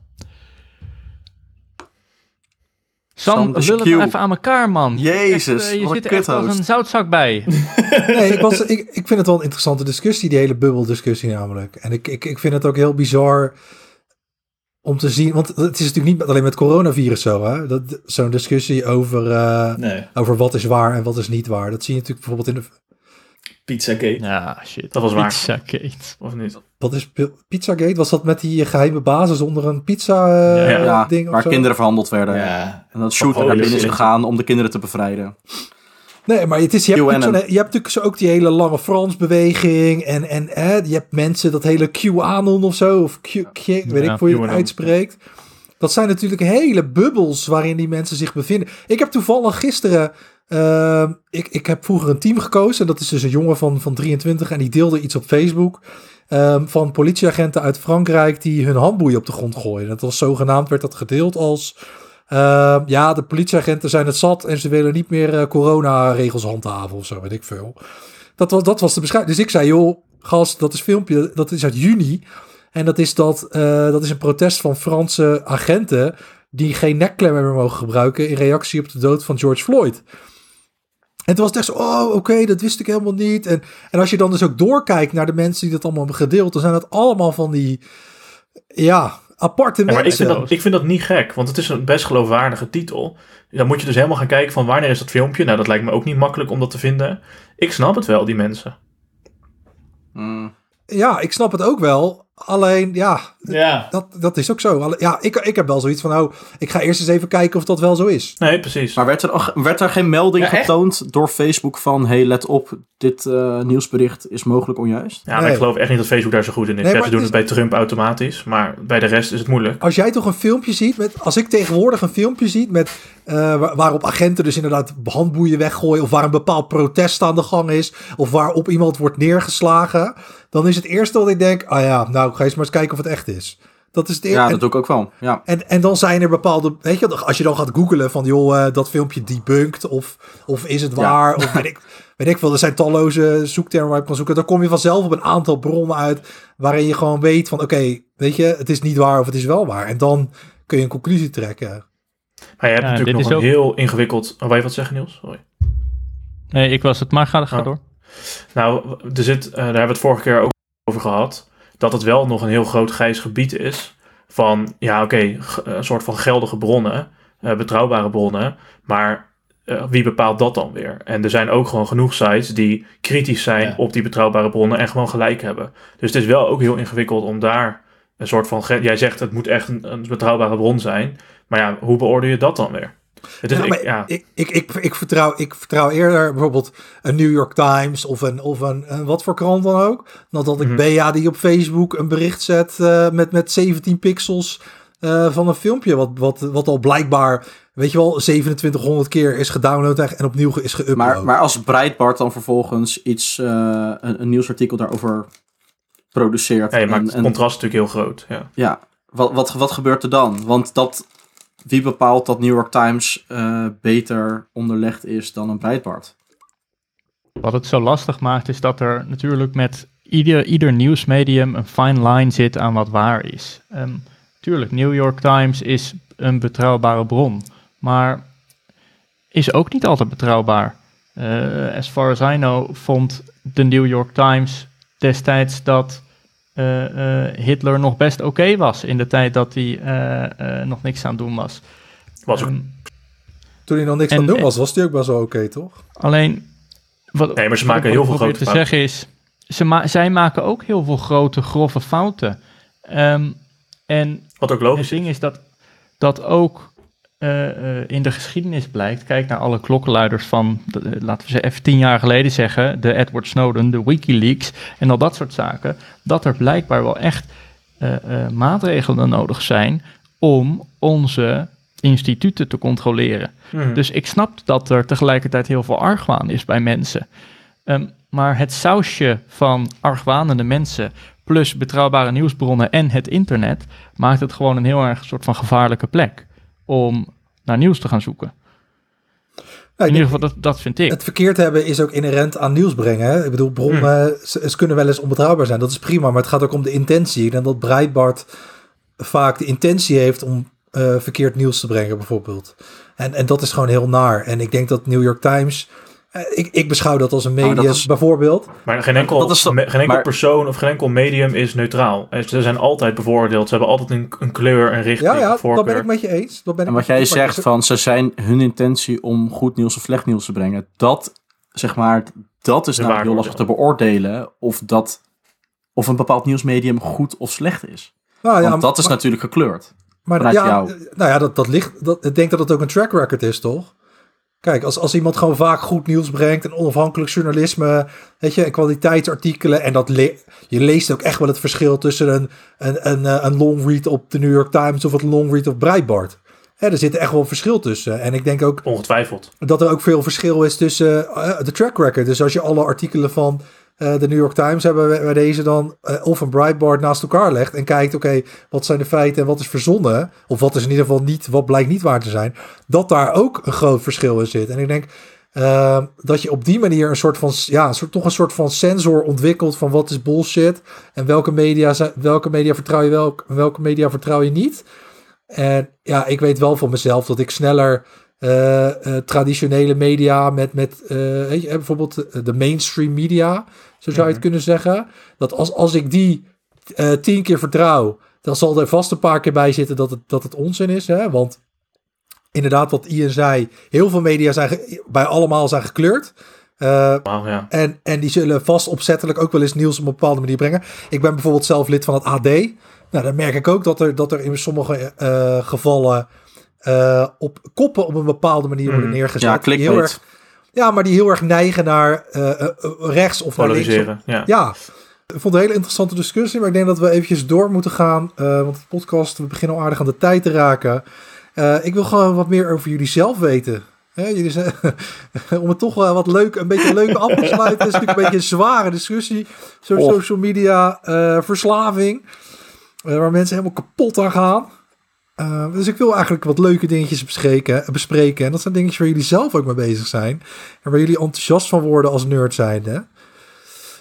Sam, Sam, lul het even aan elkaar, man. Jezus, Echt, eh, je wat een zit er echt als een zoutzak bij. <laughs> Nee, ik, was, ik, ik vind het wel een interessante discussie, die hele bubbeldiscussie namelijk. En ik, ik, ik vind het ook heel bizar om te zien, want het is natuurlijk niet alleen met coronavirus zo, hè. Dat- Zo'n discussie over, eh, Nee, over wat is waar en wat is niet waar. Dat zie je natuurlijk bijvoorbeeld in de... Pizzagate. Ja, shit. Dat was waar. Pizzagate. Of niet? Wat is Pi- Pizzagate? Was dat met die geheime basis onder een pizza eh, Ja, Ja, ding of waar zo? kinderen verhandeld werden. Ja, En dat shooter Oh, naar binnen is gegaan om de kinderen te bevrijden. Nee, maar het is, je, hebt je hebt natuurlijk zo ook die hele lange Frans-beweging. En, en hè, je hebt mensen, dat hele QAnon of zo. Of Q, Q- weet Ja, ik hoe je het uitspreekt. Dat zijn natuurlijk hele bubbels waarin die mensen zich bevinden. Ik heb toevallig gisteren... eh, ik, ik heb vroeger een team gekozen. Dat is dus een jongen van, van 23 en die deelde iets op Facebook. eh, van politieagenten uit Frankrijk die hun handboeien op de grond gooien. Dat was zogenaamd, werd dat gedeeld als... eh, ja, de politieagenten zijn het zat en ze willen niet meer eh, coronaregels handhaven of zo, weet ik veel. Dat was, dat was de beschrijving. Dus ik zei, joh, gast, dat is filmpje, dat is uit juni. En dat is, dat, eh, dat is een protest van Franse agenten die geen nekklemmen meer mogen gebruiken in reactie op de dood van George Floyd. En toen was het echt zo, oh, oké, dat wist ik helemaal niet. En, en als je dan dus ook doorkijkt naar de mensen die dat allemaal hebben gedeeld, dan zijn dat allemaal van die, ja, aparte Ja, maar ik mensen. vind, dat, ik vind dat niet gek, want het is een best geloofwaardige titel. Dan moet je dus helemaal gaan kijken van wanneer is dat filmpje. Nou, dat lijkt me ook niet makkelijk om dat te vinden. Ik snap het wel, die mensen. Mm. Ja, ik snap het ook wel. Alleen, ja, ja. dat, dat is ook zo. Ja, ik, ik heb wel zoiets van, oh, ik ga eerst eens even kijken of dat wel zo is. Nee, precies. Maar werd er, werd er geen melding Ja, echt? getoond door Facebook van... hey, let op, dit eh, nieuwsbericht is mogelijk onjuist? Ja, maar Nee. ik geloof echt niet dat Facebook daar zo goed in is. Nee, ja, maar ze doen het het bij Trump automatisch, maar bij de rest is het moeilijk. Als jij toch een filmpje ziet met, als ik tegenwoordig een filmpje ziet met, eh, waar- waarop agenten dus inderdaad handboeien weggooien, of waar een bepaald protest aan de gang is, of waarop iemand wordt neergeslagen, dan is het eerste wat ik denk, ah ja, nou, ik ga eens maar eens kijken of het echt is. Dat is het eerste. Ja, dat doe ik ook wel. Ja. en, en dan zijn er bepaalde, weet je, als je dan gaat googlen van, joh, eh, dat filmpje debunked, of, of is het Ja. waar, of weet ik, weet ik veel, er zijn talloze zoektermen waar je kan zoeken, dan kom je vanzelf op een aantal bronnen uit, waarin je gewoon weet van, oké, weet je, het is niet waar of het is wel waar. En dan kun je een conclusie trekken. Maar je hebt Ja, natuurlijk nog is een ook- heel ingewikkeld... Oh, wil je wat zeggen, Niels? Sorry. Nee, ik was het, maar ga, ga Oh. door. Nou, er zit, eh, daar hebben we het vorige keer ook over gehad. Dat het wel nog een heel groot grijs gebied is. Van, ja, oké, g- een soort van geldige bronnen. eh, betrouwbare bronnen. Maar eh, wie bepaalt dat dan weer? En er zijn ook gewoon genoeg sites die kritisch zijn Ja. op die betrouwbare bronnen. En gewoon gelijk hebben. Dus het is wel ook heel ingewikkeld om daar een soort van... Jij zegt het moet echt een, een betrouwbare bron zijn. Maar ja, hoe beoordeel je dat dan weer? Het is, Ja, ik- maar ja. ik, ik, ik, ik, vertrouw, ik vertrouw eerder bijvoorbeeld een New York Times of een, of een, een wat voor krant dan ook. Dan dat ik Mhm. Bea die op Facebook een bericht zet eh, met, met 17 pixels eh, van een filmpje. Wat, wat, wat al blijkbaar, weet je wel, 2700 keer is gedownload en en opnieuw is geüpload. Maar, maar als Breitbart dan vervolgens iets, eh, een, een nieuwsartikel daarover produceert... ja, je maakt en- het en- contrast natuurlijk heel groot. Ja. Ja, wat, wat, wat gebeurt er dan? Want dat, wie bepaalt dat New York Times eh, beter onderlegd is dan een Breitbart? Wat het zo lastig maakt, is dat er natuurlijk met ieder, ieder nieuwsmedium een fine line zit aan wat waar is. Ehm, tuurlijk, New York Times is een betrouwbare bron, maar is ook niet altijd betrouwbaar. Eh, as far as I know, vond de New York Times destijds dat Hitler nog best oké was in de tijd dat hij eh, eh, nog niks aan het doen was. Was ook Ehm, Toen hij nog niks en- aan het doen was, was hij ook best wel oké, toch? Alleen, wat, Nee, maar ze maken heel veel probeer grote te zeggen is, ze ma zij maken ook heel veel grote, grove fouten. Ehm, en Wat ook het logisch ding is. is dat, dat ook eh, eh, in de geschiedenis blijkt, kijk naar alle klokkenluiders van, de- eh, laten we ze even tien jaar geleden zeggen, de Edward Snowden, de Wikileaks en al dat soort zaken, dat er blijkbaar wel echt maatregelen nodig zijn om onze instituten te controleren. Mhm. Dus ik snap dat er tegelijkertijd heel veel argwaan is bij mensen. Ehm, maar het sausje van argwanende mensen plus betrouwbare nieuwsbronnen en het internet maakt het gewoon een heel erg soort van gevaarlijke plek om naar nieuws te gaan zoeken. Nou, In ieder geval, dat, dat vind ik. Het verkeerd hebben is ook inherent aan nieuws brengen. Hè? Ik bedoel, bronnen ze, ze kunnen wel eens onbetrouwbaar zijn. Dat is prima, maar het gaat ook om de intentie. Denk dat Breitbart vaak de intentie heeft om eh, verkeerd nieuws te brengen, bijvoorbeeld. En, en dat is gewoon heel naar. En ik denk dat New York Times... eh, ik, ik beschouw dat als een Maar medium, is- bijvoorbeeld. Maar geen enkel, Dat is toch- me- geen enkel maar- persoon of geen enkel medium is neutraal. En Ze zijn altijd bevoordeeld. Ze hebben altijd een, een kleur, een richting, Ja, ja, een dat ben ik met je eens. Dat ben En ik wat met jij je eens. Maar zegt van ze zijn hun intentie om goed nieuws of slecht nieuws te brengen, dat zeg maar, dat is namelijk heel lastig te beoordelen of dat of een bepaald nieuwsmedium goed of slecht is. Nou ja, Want dat is maar- natuurlijk gekleurd. Maar vanuit ja, jou. nou ja, dat, dat ligt. Dat, ik denk dat het ook een track record is, toch? Kijk, als, als iemand gewoon vaak goed nieuws brengt en onafhankelijk journalisme, weet je, en kwaliteitsartikelen, en dat le- je leest ook echt wel het verschil tussen een, een, een, eh, een long read op de New York Times of een long read op Breitbart. Hè, er zit echt wel een verschil tussen. En ik denk ook Ongetwijfeld. dat er ook veel verschil is tussen eh, de track record. Dus als je alle artikelen van eh, de New York Times hebben bij deze dan eh, of een Breitbart naast elkaar legt en kijkt, oké, wat zijn de feiten en wat is verzonnen, of wat is in ieder geval niet, wat blijkt niet waar te zijn, dat daar ook een groot verschil in zit. En ik denk eh, dat je op die manier een soort van, ja, soort, toch een soort van sensor ontwikkelt van wat is bullshit en welke media, welke media vertrouw je wel, en welke media vertrouw je niet. En ja, ik weet wel van mezelf dat ik sneller eh, traditionele media met, met eh, bijvoorbeeld de mainstream media, zo zou je het kunnen zeggen. Dat als, als ik die eh, tien keer vertrouw, dan zal er vast een paar keer bij zitten dat het, dat het onzin is. Hè? Want inderdaad, wat Ian zei, heel veel media zijn bij allemaal zijn gekleurd. Eh, ja. en, en die zullen vast opzettelijk ook wel eens nieuws op een bepaalde manier brengen. Ik ben bijvoorbeeld zelf lid van het AD. Nou, dan merk ik ook dat er, dat er in sommige eh, gevallen op koppen op een bepaalde manier worden Mhm. neergezet. Ja, die heel erg, ja, maar die heel erg neigen naar eh, eh, rechts of naar links. Ja. Ja, ik vond het een hele interessante discussie, maar ik denk dat we eventjes door moeten gaan, eh, want de podcast, we beginnen al aardig aan de tijd te raken. Eh, ik wil gewoon wat meer over jullie zelf weten. Hè, jullie zijn, <laughs> om het toch wel wat leuk, een beetje leuk <laughs> af te sluiten. Het is natuurlijk een beetje een zware discussie. Zo Och. social media eh, verslaving. eh, waar mensen helemaal kapot aan gaan. Eh, dus ik wil eigenlijk wat leuke dingetjes bespreken, bespreken. En dat zijn dingetjes waar jullie zelf ook mee bezig zijn. En waar jullie enthousiast van worden als nerd zijnde.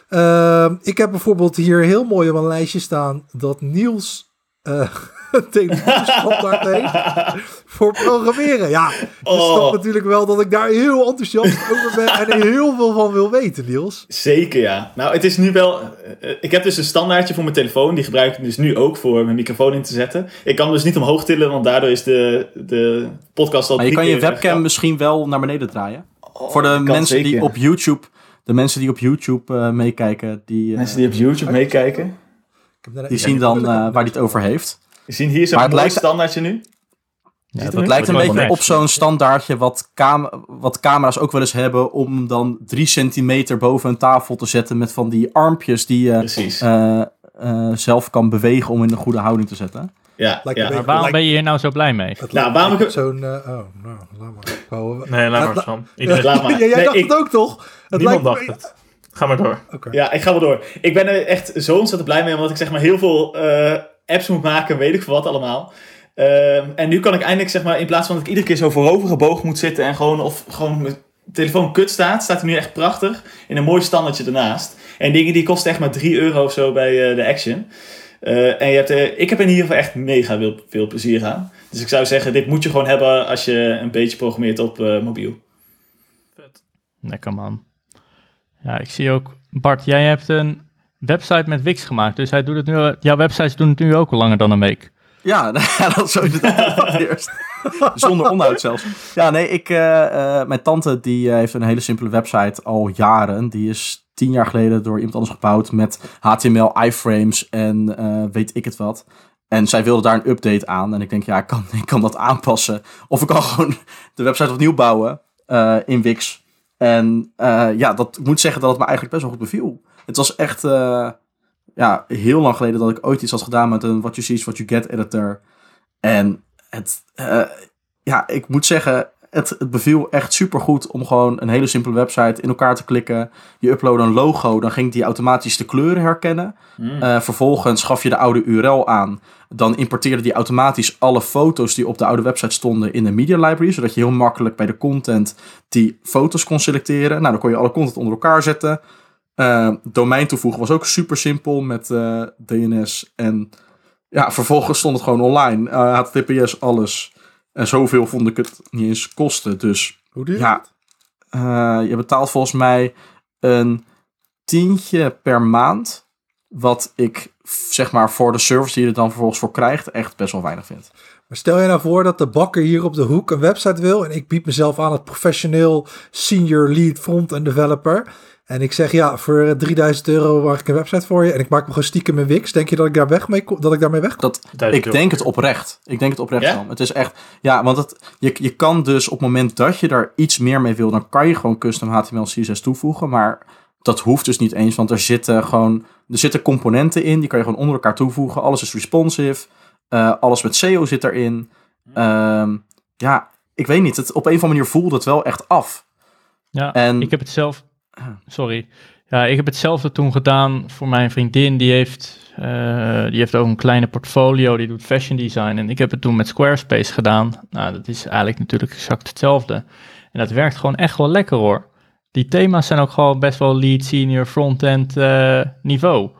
Ehm, ik heb bijvoorbeeld hier heel mooi op een lijstje staan dat Niels eh <laughs> een telefoonstandaard heeft voor programmeren. Ja, je Oh. snapt natuurlijk wel dat ik daar heel enthousiast over ben en er heel veel van wil weten, Niels. Zeker ja. Nou, het is nu wel. eh, ik heb dus een standaardje voor mijn telefoon. Die gebruik ik dus nu ook voor mijn microfoon in te zetten. Ik kan hem dus niet omhoog tillen, want daardoor is de, de podcast al. Maar je kan je keer webcam misschien wel naar beneden draaien. Oh, Voor de mensen die op YouTube, de mensen die op YouTube eh, meekijken, die, eh, Mensen die op YouTube meekijken. Die zien dan eh, waar hij het over heeft. Je ziet hier zo'n Maar het mooi lijkt- standaardje nu. Ja, dat lijkt een beetje op zo'n standaardje wat, cam wat camera's ook wel eens hebben om dan drie centimeter boven een tafel te zetten met van die armpjes die je eh, eh, zelf kan bewegen om in een goede houding te zetten. ja, ja. Maar waarom ben je hier nou zo blij mee? Het Nou, waarom ik- Zo'n, eh, oh, nou, laat maar. <laughs> Nee, laat maar Sam. <laughs> Iedereen, Laat maar. Ja, jij Nee, dacht ik- het ook toch? Het niemand lijkt- dacht het. Ga maar door. Oké. Ja, ik ga wel door. Ik ben er echt zo ontzettend blij mee, omdat ik zeg maar heel veel eh, apps moet maken, weet ik veel wat allemaal. Ehm, en nu kan ik eindelijk zeg maar, in plaats van dat ik iedere keer zo voorover gebogen moet zitten en gewoon, of gewoon mijn telefoon kut staat, staat hij nu echt prachtig in een mooi standaardje ernaast. En dingen die kosten echt maar 3 euro of zo bij eh, de Action. Eh, en je hebt, er- ik heb in ieder geval echt mega veel, plezier aan. Dus ik zou zeggen, dit moet je gewoon hebben als je een beetje programmeert op mobiel. Lekker man. Ja, ik zie ook, Bart, jij hebt een website met Wix gemaakt. Dus hij doet het nu, jouw websites doen het nu ook al langer dan een week. Ja, <laughs> dat zo het eerst. <laughs> Zonder onderhoud zelfs. Ja, nee, ik, eh, eh, mijn tante die eh, heeft een hele simpele website al jaren. Die is tien jaar geleden door iemand anders gebouwd met HTML, iframes en weet ik het wat. En zij wilde daar een update aan. En ik denk, ja, ik kan, <laughs> ik kan dat aanpassen. Of ik kan gewoon de website opnieuw bouwen in Wix. En ja, dat moet zeggen dat het me eigenlijk best wel goed beviel. Het was echt eh, ja, heel lang geleden dat ik ooit iets had gedaan met een What You See is What You Get editor. En het, eh, ja, ik moet zeggen, het, het beviel echt super goed om gewoon een hele simpele website in elkaar te klikken. Je upload een logo, dan ging die automatisch de kleuren herkennen. Mm. Eh, vervolgens gaf je de oude URL aan. Dan importeerde die automatisch alle foto's die op de oude website stonden in de media library. Zodat je heel makkelijk bij de content die foto's kon selecteren. Nou, dan kon je alle content onder elkaar zetten. Eh, domein toevoegen was ook super simpel met eh, DNS. En ja, vervolgens stond het gewoon online. Eh, HTTPS, alles. En zoveel vond ik het niet eens kosten. Dus Hoe Ja. je betaalt volgens mij een tientje per maand. Wat ik, zeg maar, voor de service die je er dan vervolgens voor krijgt, echt best wel weinig vind. Maar stel je nou voor dat de bakker hier op de hoek een website wil. En ik bied mezelf aan als professioneel senior lead front-end developer. En ik zeg ja, voor eh, 3000 euro maak ik een website voor je. En ik maak hem gewoon stiekem in Wix. Denk je dat ik daar weg mee? Dat ik daarmee weg kom? Dat, ik euro. denk het oprecht. Ik denk het oprecht Ja? Het is echt, ja, want het, je, je kan dus op het moment dat je daar iets meer mee wil, dan kan je gewoon custom HTML CSS toevoegen. Maar dat hoeft dus niet eens, want er zitten gewoon, er zitten componenten in, die kan je gewoon onder elkaar toevoegen. Alles is responsive. Eh, alles met SEO zit erin. Ehm, ja, ik weet niet. Het, op een of andere manier voelde het wel echt af. Ja, En- ik heb het zelf. Sorry. Ja, ik heb hetzelfde toen gedaan voor mijn vriendin. Die heeft, eh, die heeft ook een kleine portfolio. Die doet fashion design. En ik heb het toen met Squarespace gedaan. Nou, dat is eigenlijk natuurlijk exact hetzelfde. En dat werkt gewoon echt wel lekker hoor. Die thema's zijn ook gewoon best wel lead, senior, front-end eh, niveau.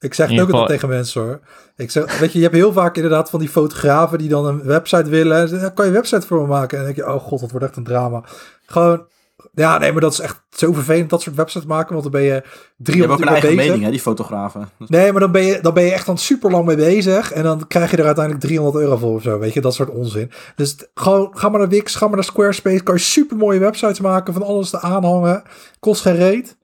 Ik zeg het ook altijd tegen mensen hoor. Ik zeg, weet je, je hebt heel vaak inderdaad van die fotografen die dan een website willen. En zeggen, "Ja, kan je een website voor me maken? En dan denk je, oh god, dat wordt echt een drama. Gewoon, ja, nee, maar dat is echt zo vervelend, dat soort websites maken. Want dan ben je Je hebt 300 ook een uur eigen bezig. mening, hè, die fotografen. Nee, maar dan ben, je, dan ben je echt dan super lang mee bezig. En dan krijg je er uiteindelijk 300 euro voor of zo. Weet je, dat soort onzin. Dus gewoon, ga maar naar Wix, ga maar naar Squarespace. Kan je super mooie websites maken, van alles te aanhangen. Kost geen reet.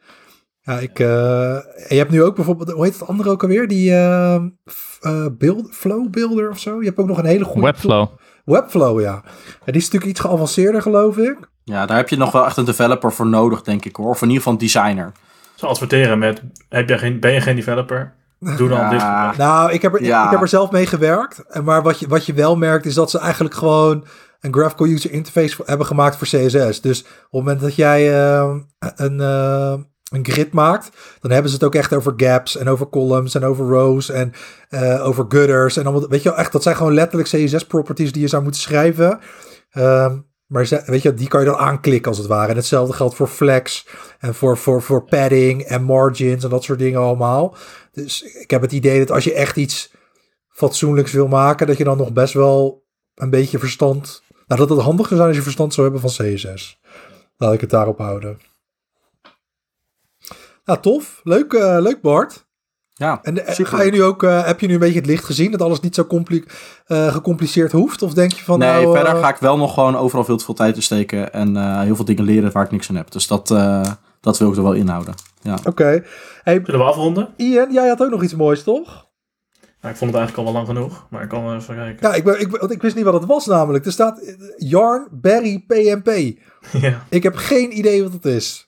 Ja, ik. eh, en je hebt nu ook bijvoorbeeld, hoe heet het andere ook alweer? Die eh, f- eh, build, Flow Builder of zo. Je hebt ook nog een hele goede. Webflow. Webflow, ja. ja. Die is natuurlijk iets geavanceerder, geloof ik. Ja, daar heb je nog wel echt een developer voor nodig, denk ik hoor. Of in ieder geval een designer. Ze adverteren met, heb jij geen, ben je geen developer? Doe dan dit. Nou, ik heb er, Ja. ik heb er zelf mee gewerkt. En Maar wat je, wat je wel merkt is dat ze eigenlijk gewoon een graphical user interface voor- hebben gemaakt voor CSS. Dus op het moment dat jij een, eh, een grid maakt, dan hebben ze het ook echt over gaps en over columns en over rows en eh, over gutters. En allemaal, weet je echt, dat zijn gewoon letterlijk CSS properties die je zou moeten schrijven. Ehm, maar weet je, die kan je dan aanklikken als het ware. En hetzelfde geldt voor flex en voor, voor, voor padding en margins en dat soort dingen allemaal. Dus ik heb het idee dat als je echt iets fatsoenlijks wil maken, dat je dan nog best wel een beetje verstand. Nou, dat het handig zou zijn als je verstand zou hebben van CSS. Laat ik het daarop houden. Nou, tof. Leuk, eh, leuk Bart. Ja, En eh, super. ga je nu ook, eh, heb je nu een beetje het licht gezien? Dat alles niet zo compli- eh, gecompliceerd hoeft? Of denk je van nee, nou... verder ga ik wel nog gewoon overal veel te veel tijd in steken. En eh, heel veel dingen leren waar ik niks aan heb. Dus dat, eh, dat wil ik er wel inhouden. Ja. Oké. Hey, Zullen we afronden? Ian, jij had ook nog iets moois, toch? Nou, ik vond het eigenlijk al wel lang genoeg, maar ik kan wel even kijken. Ja, ik, ben, ik, want ik wist niet wat het was namelijk. Er staat Yarn Berry PMP. <laughs> Ja. Ik heb geen idee wat het is.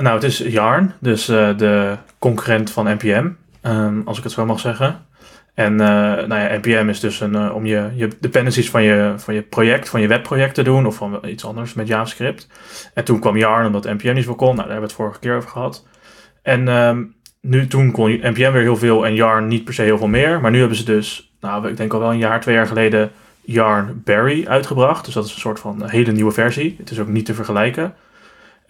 Nou, het is Yarn, dus eh, de concurrent van NPM, ehm, als ik het zo mag zeggen. En eh, nou ja, NPM is dus een, eh, om je, je dependencies van je, van je project, van je webproject te doen, of van iets anders met JavaScript. En toen kwam Yarn, omdat NPM niet zo kon. Nou, daar hebben we het vorige keer over gehad. En ehm, nu, toen kon NPM weer heel veel en Yarn niet per se heel veel meer. Maar nu hebben ze dus, nou, ik denk al wel een jaar, twee jaar geleden, Yarn Berry uitgebracht. Dus dat is een soort van hele nieuwe versie. Het is ook niet te vergelijken.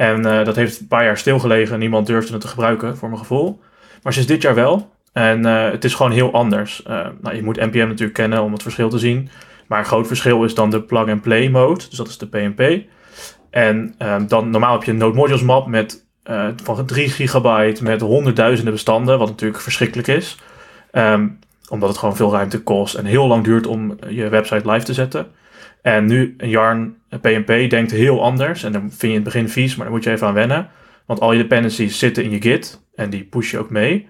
En eh, dat heeft een paar jaar stilgelegen. Niemand durfde het te gebruiken, voor mijn gevoel. Maar sinds dit jaar wel. En eh, het is gewoon heel anders. Eh, nou, je moet NPM natuurlijk kennen om het verschil te zien. Maar een groot verschil is dan de plug-and-play mode. Dus dat is de PNP. En ehm, dan normaal heb je een node modules map met van 3 gigabyte met honderdduizenden bestanden. Wat natuurlijk verschrikkelijk is. Ehm, omdat het gewoon veel ruimte kost en heel lang duurt om je website live te zetten. En nu een Yarn PNP denkt heel anders. En dan vind je in het begin vies, maar daar moet je even aan wennen. Want al je dependencies zitten in je Git en die push je ook mee.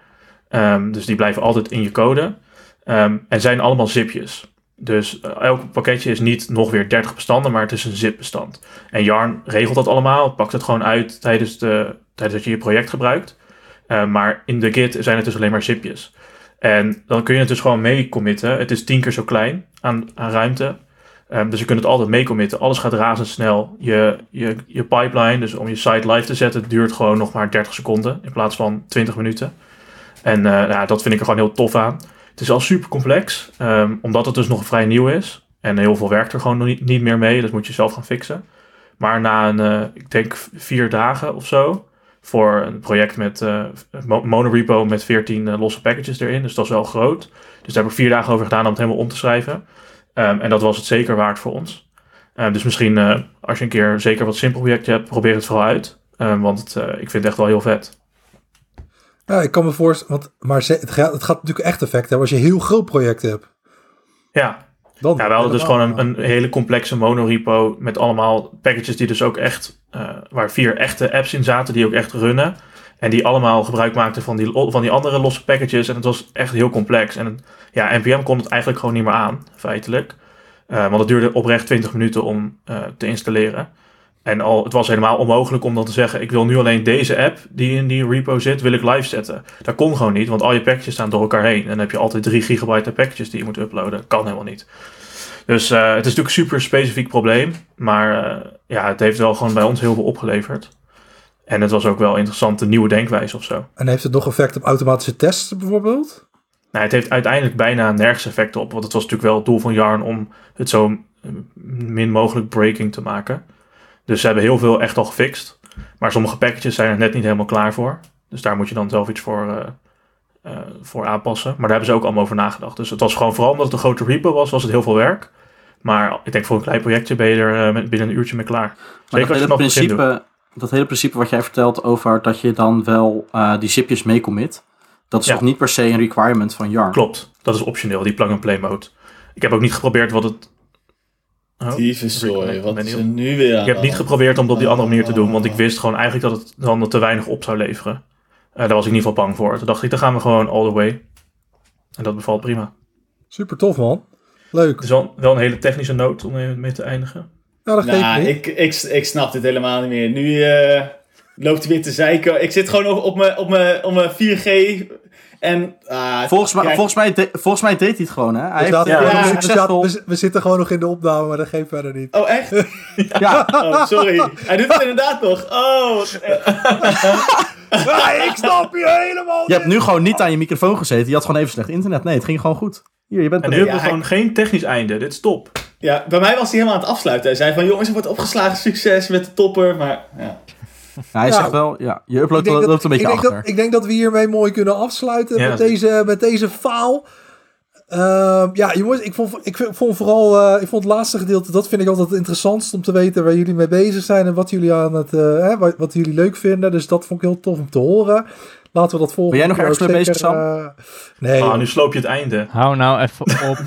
Ehm, dus die blijven altijd in je code. Ehm, en zijn allemaal zipjes. Dus eh, elk pakketje is niet nog weer 30 bestanden, maar het is een zip-bestand. En Yarn regelt dat allemaal, pakt het gewoon uit tijdens, de, tijdens dat je je project gebruikt. Eh, maar in de Git zijn het dus alleen maar zipjes. En dan kun je het dus gewoon mee committen. Het is tien keer zo klein aan, aan ruimte. Ehm, dus je kunt het altijd mee committen. Alles gaat razendsnel. Je, je, je pipeline, dus om je site live te zetten, duurt gewoon nog maar 30 seconden in plaats van 20 minuten. En ja, dat vind ik er gewoon heel tof aan. Het is al super complex, um, omdat het dus nog vrij nieuw is. En heel veel werkt er gewoon nog niet, niet meer mee. Dat moet je zelf gaan fixen. Maar na een, uh, ik denk vier dagen of zo, voor een project met uh, monorepo met 14 losse packages erin. Dus dat is wel groot. Dus daar heb ik vier dagen over gedaan om het helemaal om te schrijven. Um, en dat was het zeker waard voor ons. Um, dus misschien uh, als je een keer zeker wat simpel projectje hebt, probeer het vooral uit. Um, want het, uh, ik vind het echt wel heel vet. Ja, ik kan me voorstellen, want, maar het gaat, het gaat natuurlijk echt effect hebben als je heel groot project hebt. Ja, dan, ja we hadden dus gewoon een, een, hele complexe monorepo met allemaal packages die dus ook echt, uh, waar vier echte apps in zaten die ook echt runnen. En die allemaal gebruik maakten van die, van die andere losse packages. En het was echt heel complex. En ja, NPM kon het eigenlijk gewoon niet meer aan, feitelijk. Uh, want het duurde oprecht 20 minuten om uh, te installeren. En al, het was helemaal onmogelijk om dan te zeggen: ik wil nu alleen deze app die in die repo zit, wil ik live zetten. Dat kon gewoon niet, want al je packages staan door elkaar heen. En dan heb je altijd 3 gigabyte packages die je moet uploaden. Kan helemaal niet. Dus uh, het is natuurlijk een super specifiek probleem. Maar ja, het heeft wel gewoon bij ons heel veel opgeleverd. En het was ook wel interessant, een nieuwe denkwijze of zo. En heeft het nog effect op automatische tests bijvoorbeeld? Nou, het heeft uiteindelijk bijna nergens effect op. Want het was natuurlijk wel het doel van Yarn om het zo min mogelijk breaking te maken. Dus ze hebben heel veel echt al gefixt. Maar sommige packages zijn er net niet helemaal klaar voor. Dus daar moet je dan zelf iets voor, uh, uh, voor aanpassen. Maar daar hebben ze ook allemaal over nagedacht. Dus het was gewoon vooral omdat het een grote repo was, was het heel veel werk. Maar ik denk voor een klein projectje ben je er uh, binnen een uurtje mee klaar. Maar Zeker als je nog principe, dat hele principe wat jij vertelt over dat je dan wel uh, die zipjes mee commit. Dat is ja. toch niet per se een requirement van Yarn? Klopt, dat is optioneel, die plug-and-play mode. Ik heb ook niet geprobeerd wat het... Oh, sorry, wat is er nu weer aan Ik heb niet geprobeerd om dat op die andere manier te doen, want ik wist gewoon eigenlijk dat het dan te weinig op zou leveren. Uh, daar was ik in ieder geval bang voor. Toen dacht ik, dan gaan we gewoon all the way. En dat bevalt prima. Super tof man. Leuk. Het is wel, wel een hele technische noot om mee te eindigen. Dat nou, geeft ik, ik, ik snap dit helemaal niet meer. Nu uh, loopt hij weer te zeiken. Ik zit gewoon op, op mijn, op mijn, op mijn 4G. En, uh, volgens, mij, volgens, mij de, volgens mij deed hij het gewoon, hè? Hij we, heeft, ja, ja, we, succesvol... we, we, zitten gewoon nog in de opname, maar dat geeft verder niet. Oh, echt? <laughs> ja. Oh, sorry. Hij doet het inderdaad nog. Oh. ja, <laughs> ik snap je helemaal Je hebt nu gewoon niet aan je microfoon gezeten. Je had gewoon even slecht internet. Nee, het ging gewoon goed. Hier, je bent en nu hebben we gewoon geen technisch einde. Dit is top. Ja, bij mij was hij helemaal aan het afsluiten. Hij zei van, jongens, er wordt opgeslagen succes met de topper, maar ja. Hij Ja. zegt wel, ja, je upload loopt dat, een beetje ik, denk achter. dat, ik denk dat we hiermee mooi kunnen afsluiten Ja, met, deze, met deze faal. Ehm, ja, jongens, ik vond, ik vond vooral eh, ik vond het laatste gedeelte, dat vind ik altijd het interessantst om te weten waar jullie mee bezig zijn en wat jullie aan het, eh, hè, wat, wat jullie leuk vinden. Dus dat vond ik heel tof om te horen. Laten we dat volgende Ben jij nog ergens mee bezig, Sam? eh, nee, Ah, nu sloop je het einde. Hou nou even op.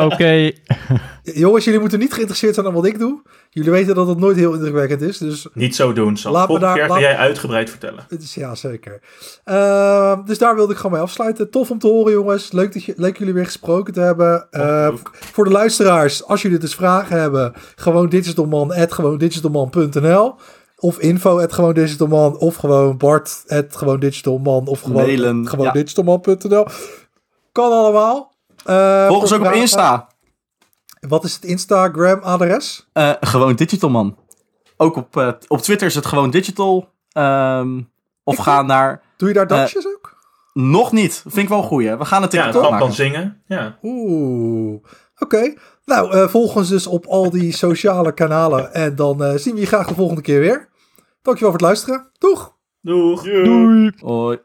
<laughs> Oké, <laughs> jongens, jullie moeten niet geïnteresseerd zijn aan wat ik doe. Jullie weten dat het nooit heel indrukwekkend is, dus Niet zo doen, Sam. Laat me Volgende daar- keer laat- ga jij uitgebreid vertellen. Het is, ja, zeker. Ehm, dus daar wilde ik gewoon mee afsluiten. Tof om te horen, jongens. Leuk, dat je, leuk jullie weer gesproken te hebben. Eh, ook. voor de luisteraars, als jullie dus vragen hebben, gewoon digitalman, at gewoon digitalman.nl. Of info at gewoon digitalman. Of gewoon Bart at gewoon digitalman. Of gewoon, Mailen, gewoon ja. digitalman.nl. Kan allemaal. Eh, Volg ons ook op Insta. Wat is het Instagram-adres? Eh, gewoon digital, man. Ook op, eh, op Twitter is het gewoon digital. Ehm, of Ik ga naar... Doe je daar dansjes ook? Nog niet. Vind ik wel een goeie. We gaan het Ja, het kan, maken. kan zingen. Ja. Oeh. Oké. Nou, eh, volg ons dus op al die sociale kanalen. En dan eh, zien we je graag de volgende keer weer. Dankjewel voor het luisteren. Doeg! Doeg. doei. Hoi.